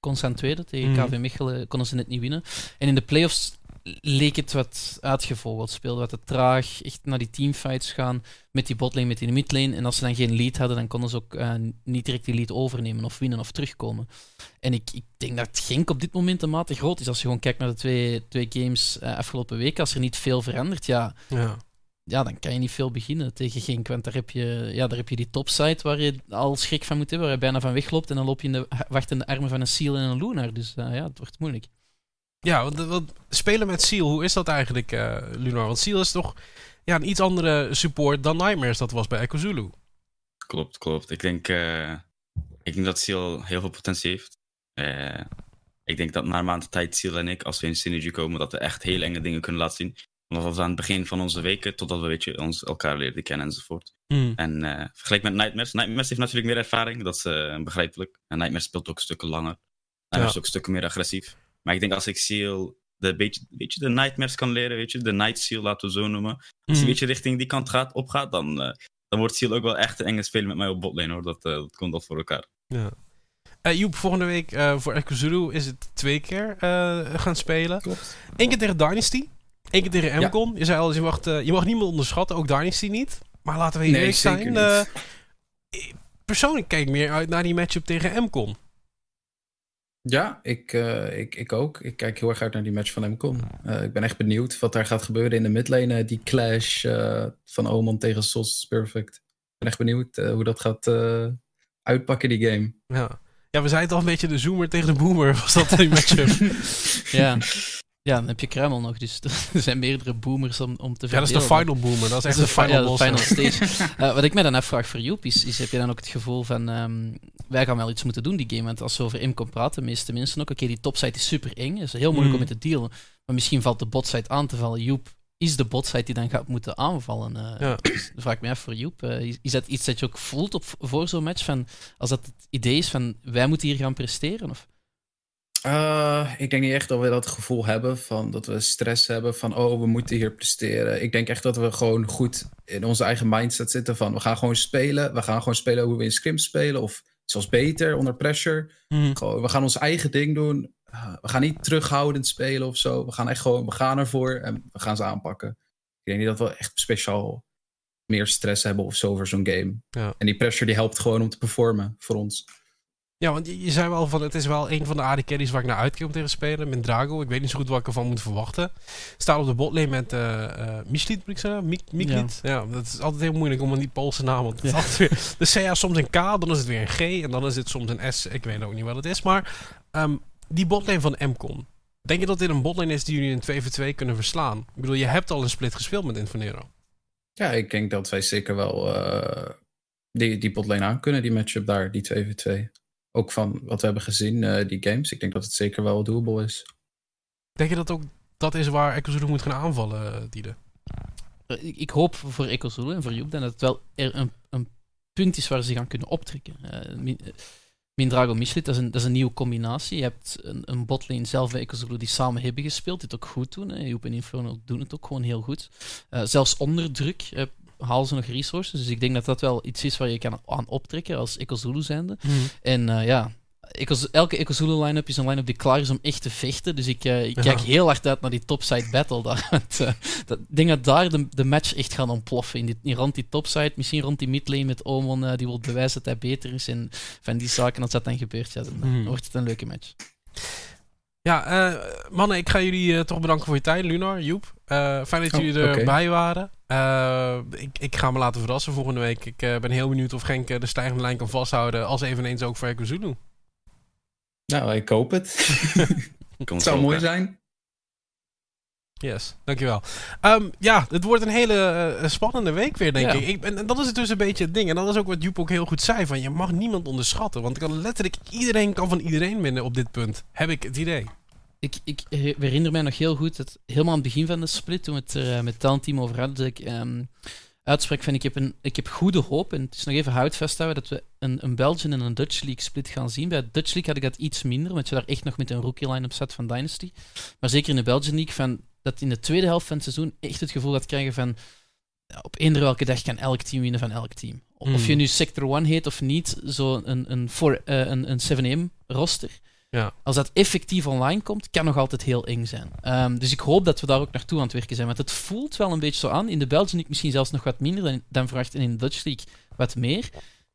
constant tweede. Tegen Mhm. KV Mechelen konden ze net niet winnen. En in de playoffs leek het wat uitgevogeld. Speelde wat te traag. Echt naar die teamfights gaan. Met die botlane, met die midlane. En als ze dan geen lead hadden, dan konden ze ook eh, niet direct die lead overnemen of winnen of terugkomen. En ik, ik denk dat Genk op dit moment een mate groot is. Als je gewoon kijkt naar de twee, twee games eh, afgelopen weken. Als er niet veel verandert, ja, Ja. Ja, dan kan je niet veel beginnen tegen Genk. Want daar heb je, ja, daar heb je die topside waar je al schrik van moet hebben. Waar je bijna van wegloopt. En dan loop je in de wachtende armen van een Seal en een Lunar. Dus eh, ja, het wordt moeilijk. Ja, want, want spelen met Seal, hoe is dat eigenlijk, eh Lunar? Want Seal is toch ja, een iets andere support dan Nightmares dat was bij Echo Zulu. Klopt, klopt. Ik denk, eh, ik denk dat Seal heel veel potentie heeft. Eh, ik denk dat na een maand tijd Seal en ik, als we in Synergy komen, dat we echt heel enge dingen kunnen laten zien. Omdat we aan het begin van onze weken, totdat we weet je, ons elkaar leerden kennen enzovoort. En eh vergelijk met Nightmares. Nightmares heeft natuurlijk meer ervaring, dat is eh, begrijpelijk. En Nightmares speelt ook stukken langer. Nightmares is ook stukken meer agressief. Maar ik denk als ik Seal de, beetje, beetje de Nightmares kan leren, weet je, de Night Seal laten we zo noemen. Als hij Mhm. een beetje richting die kant gaat, opgaat, dan, eh, dan wordt Seal ook wel echt een enge speler met mij op botlane hoor. Dat, dat komt al voor elkaar. Ja. Joep, volgende week eh, voor Echo Zulu is het twee keer gaan spelen. Klopt. Eén keer tegen Dynasty. Eén keer tegen Ja. MCON. Je zei al, je mag, eh, je mag niemand onderschatten, ook Dynasty niet. Maar laten we Nee, eerlijk zeker zijn. eh, persoonlijk kijk ik meer uit naar die matchup tegen MCON. Ja, ik, eh, ik, ik ook. Ik kijk heel erg uit naar die match van MCON. Eh ik ben echt benieuwd wat daar gaat gebeuren in de midlane. die clash van Oman tegen Sos perfect. Ik ben echt benieuwd hoe dat gaat uitpakken, die game. Ja. ja, we zeiden het al een beetje de zoomer tegen de boomer was dat die matchup. Ja. Ja, dan heb je Kreml nog. Dus er zijn meerdere boomers om, om te ja, dat is de verdelen. final boomer. Dat is echt Dat de is de fi- final ja, de final stage. Eh, wat ik mij dan afvraag voor Joep is, is, heb je dan ook het gevoel van, ehm, wij gaan wel iets moeten doen die game, want als we over M praten, de meeste mensen ook, oké, die topside is super eng, is heel moeilijk Mm. om mee te dealen, maar misschien valt de botside aan te vallen. Joep is de botside die dan gaat moeten aanvallen. eh Ja. dus vraag ik me af voor Joep, eh, is, is dat iets dat je ook voelt op, voor zo'n match, van, als dat het idee is van, wij moeten hier gaan presteren? Of? Eh, ik denk niet echt dat we dat gevoel hebben van dat we stress hebben van oh, we moeten hier presteren. Ik denk echt dat we gewoon goed in onze eigen mindset zitten van we gaan gewoon spelen. We gaan gewoon spelen hoe we in scrim spelen of zelfs beter onder pressure. Mhm. Gewoon, we gaan ons eigen ding doen. Uh, we gaan niet terughoudend spelen of zo. We gaan echt gewoon, we gaan ervoor en we gaan ze aanpakken. Ik denk niet dat we echt speciaal meer stress hebben of zo over zo'n game. Ja. En die pressure die helpt gewoon om te performen voor ons. Ja, want je, je zei wel van het is wel een van de AD carries waar ik naar uitkijk om tegen te spelen. Met Drago. Ik weet niet zo goed wat ik ervan moet verwachten. Staat op de botlane met eh eh Michliet, moet ik zeggen? Mik? Ja. dat is altijd heel moeilijk om een die Poolse naam. Want het Ja. weer, de CA soms een K, dan is het weer een G en dan is het soms een S. Ik weet ook niet wat het is. Maar ehm, die botlane van Mcon. Denk je dat dit een botlane is die jullie in 2 voor 2 kunnen verslaan? Ik bedoel, je hebt al een split gespeeld met Infonero. Ja, ik denk dat wij zeker wel eh, die, die botlane aan kunnen, die matchup daar, die 2v2. Ook van wat we hebben gezien, eh, die games. Ik denk dat het zeker wel doable is. Denk je dat ook dat is waar Echo moet gaan aanvallen, eh, Diede? Eh, Ik, ik hoop voor Echo Zulu en voor Joep dat het wel er een, een punt is waar ze gaan kunnen optrekken. Min- Mindrago Michlit, dat is, een, dat is een nieuwe combinatie. Je hebt een, een botlane zelf bij Echo Zulu die samen hebben gespeeld, die het ook goed doen. Hè. Joep en Inferno doen het ook gewoon heel goed. Eh, zelfs onder druk eh, halen ze nog resources. Dus ik denk dat dat wel iets is waar je kan aan optrekken als Echo Zulu zijnde. En eh, ja, elke Echo Zulu line-up is een line-up die klaar is om echt te vechten. Dus ik, eh, ik Ja. kijk heel hard uit naar die topside battle daar. Want, eh, dat, ik denk dat daar de, de match echt gaat ontploffen. In die, in rond die topside, misschien rond die midlane met Omon, die wil bewijzen dat hij beter is. En van die zaken, als dat dan gebeurt, ja, dan, Mhm. dan wordt het een leuke match. Ja, mannen, ik ga jullie toch bedanken voor je tijd. Lunar, Joep. Eh, fijn dat Oh, jullie oké. erbij waren. Eh, ik, ik ga me laten verrassen volgende week. Ik eh, ben heel benieuwd of Genk de stijgende lijn kan vasthouden. Als eveneens ook voor Echo Zulu. Nou, ik hoop het. Het zou mooi zijn. Yes, dankjewel. Ehm ja, het wordt een hele spannende week weer, denk Ja. ik. ik. En, en dat is dus een beetje het ding. En dat is ook wat Joep ook heel goed zei. Van, je mag niemand onderschatten. Want kan letterlijk iedereen kan van iedereen winnen op dit punt. Heb ik het idee. Ik, ik he- herinner mij nog heel goed dat helemaal aan het begin van de split, toen we het er eh, met talentteam over hadden, dat ik ehm uitspreek van ik heb, een, ik heb goede hoop, en het is nog even hout vasthouden, dat we een, een Belgian en een Dutch League split gaan zien. Bij de Dutch League had ik dat iets minder, omdat je daar echt nog met een rookie line-up zat van Dynasty. Maar zeker in de Belgian League, van, dat in de tweede helft van het seizoen echt het gevoel gaat krijgen van ja, op eender welke dag kan elk team winnen van elk team. Of Hmm. je nu Sector 1 heet of niet, zo'n een, een, voor- eh, een, een 7M roster Ja. Als dat effectief online komt, kan nog altijd heel eng zijn. Ehm, dus ik hoop dat we daar ook naartoe aan het werken zijn. Want het voelt wel een beetje zo aan. In de Belgian League misschien zelfs nog wat minder dan, dan verwacht. En in de Dutch League wat meer.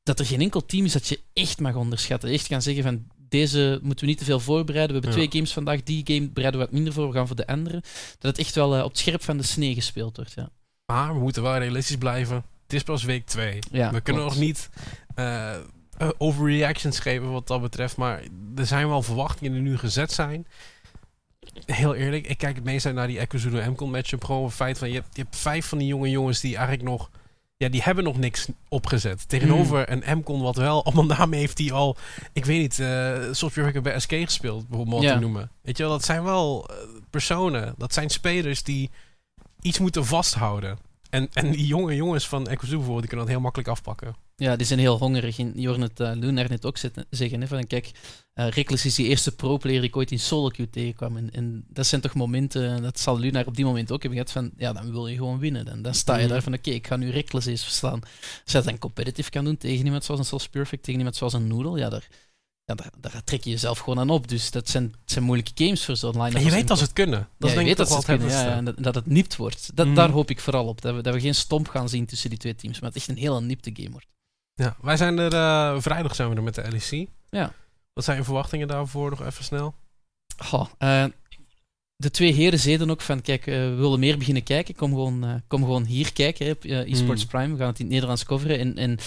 Dat er geen enkel team is dat je echt mag onderschatten. Echt gaan zeggen van deze moeten we niet te veel voorbereiden. We hebben Ja. twee games vandaag. Die game bereiden we wat minder voor. We gaan voor de andere. Dat het echt wel eh, op het scherp van de snee gespeeld wordt. Ja. Maar we moeten wel realistisch blijven. Het is pas week 2. Ja, we kunnen klopt. nog niet eh, eh, overreactions geven wat dat betreft. Maar er zijn wel verwachtingen die nu gezet zijn. Heel eerlijk, ik kijk het meest uit naar die Ekuzulu MCON matchup. Gewoon het feit van, je hebt, je hebt vijf van die jonge jongens die eigenlijk nog... Ja, die hebben nog niks opgezet. Tegenover een MCON wat wel allemaal namen heeft die al... Ik weet niet, eh Software bij SK gespeeld, bijvoorbeeld Ja. te noemen. Weet je wel, dat zijn wel eh, personen. Dat zijn spelers die iets moeten vasthouden. En, en die jonge jongens van Ekuzulu bijvoorbeeld, die kunnen dat heel makkelijk afpakken. Ja, die zijn heel hongerig. En je het uh, Lunar net ook zitten, zeggen. Hè, van, kijk, uh, Reckless is die eerste pro-player die ik ooit in solo queue tegenkwam. En, en dat zijn toch momenten, dat zal Lunar op die moment ook hebben gehad van, ja, dan wil je gewoon winnen. Dan, dan sta je Mhm. daar van, oké, ik ga nu Reckless eens verslaan. Als je dat dan competitive kan doen tegen iemand zoals een Souls Perfect, tegen iemand zoals een Noodle, ja, daar, ja, daar, daar trek je jezelf gewoon aan op. Dus dat zijn, zijn moeilijke games voor zo'n line En je weet dat ze het kunnen. Dat ja, is je denk weet ik dat kunnen, ja, en dat, dat het nipt wordt. Dat, Mhm. Daar hoop ik vooral op. Dat we, dat we geen stomp gaan zien tussen die twee teams, maar het echt een hele nipte game wordt. Ja, wij zijn er eh, vrijdag zijn we er met de LEC. Ja. Wat zijn je verwachtingen daarvoor nog even snel? Goh, eh, de twee heren zeiden ook van, kijk, eh, we willen meer beginnen kijken. Kom gewoon, kom gewoon hier kijken hè, op eh, eSports. Prime. We gaan het in het Nederlands coveren. En, en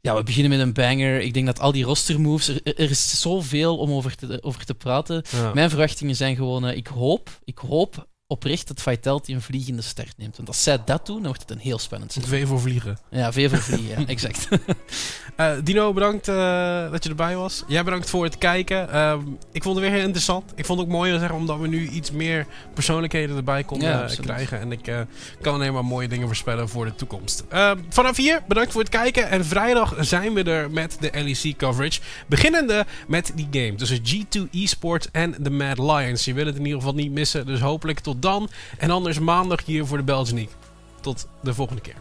ja, we beginnen met een banger. Ik denk dat al die roster moves, er, er is zoveel om over te, over te praten. Ja. Mijn verwachtingen zijn gewoon, ik hoop, ik hoop oprecht dat Vitality een vliegende start neemt. Want als zij dat doen, dan wordt het een heel spannend seizoen. V voor vliegen. Ja, V voor vliegen, ja, exact. Eh, Dino, bedankt eh, dat je erbij was. Jij bedankt voor het kijken. Ehm, ik vond het weer heel interessant. Ik vond het ook mooi zeg, omdat we nu iets meer persoonlijkheden erbij konden Ja, eh, krijgen. En ik kan alleen maar mooie dingen voorspellen voor de toekomst. Ehm, vanaf hier, bedankt voor het kijken. En vrijdag zijn we er met de LEC coverage. Beginnende met die game tussen G2 Esports en de Mad Lions. Je wil het in ieder geval niet missen. Dus hopelijk tot dan. En anders maandag hier voor de Belgianiek. Tot de volgende keer.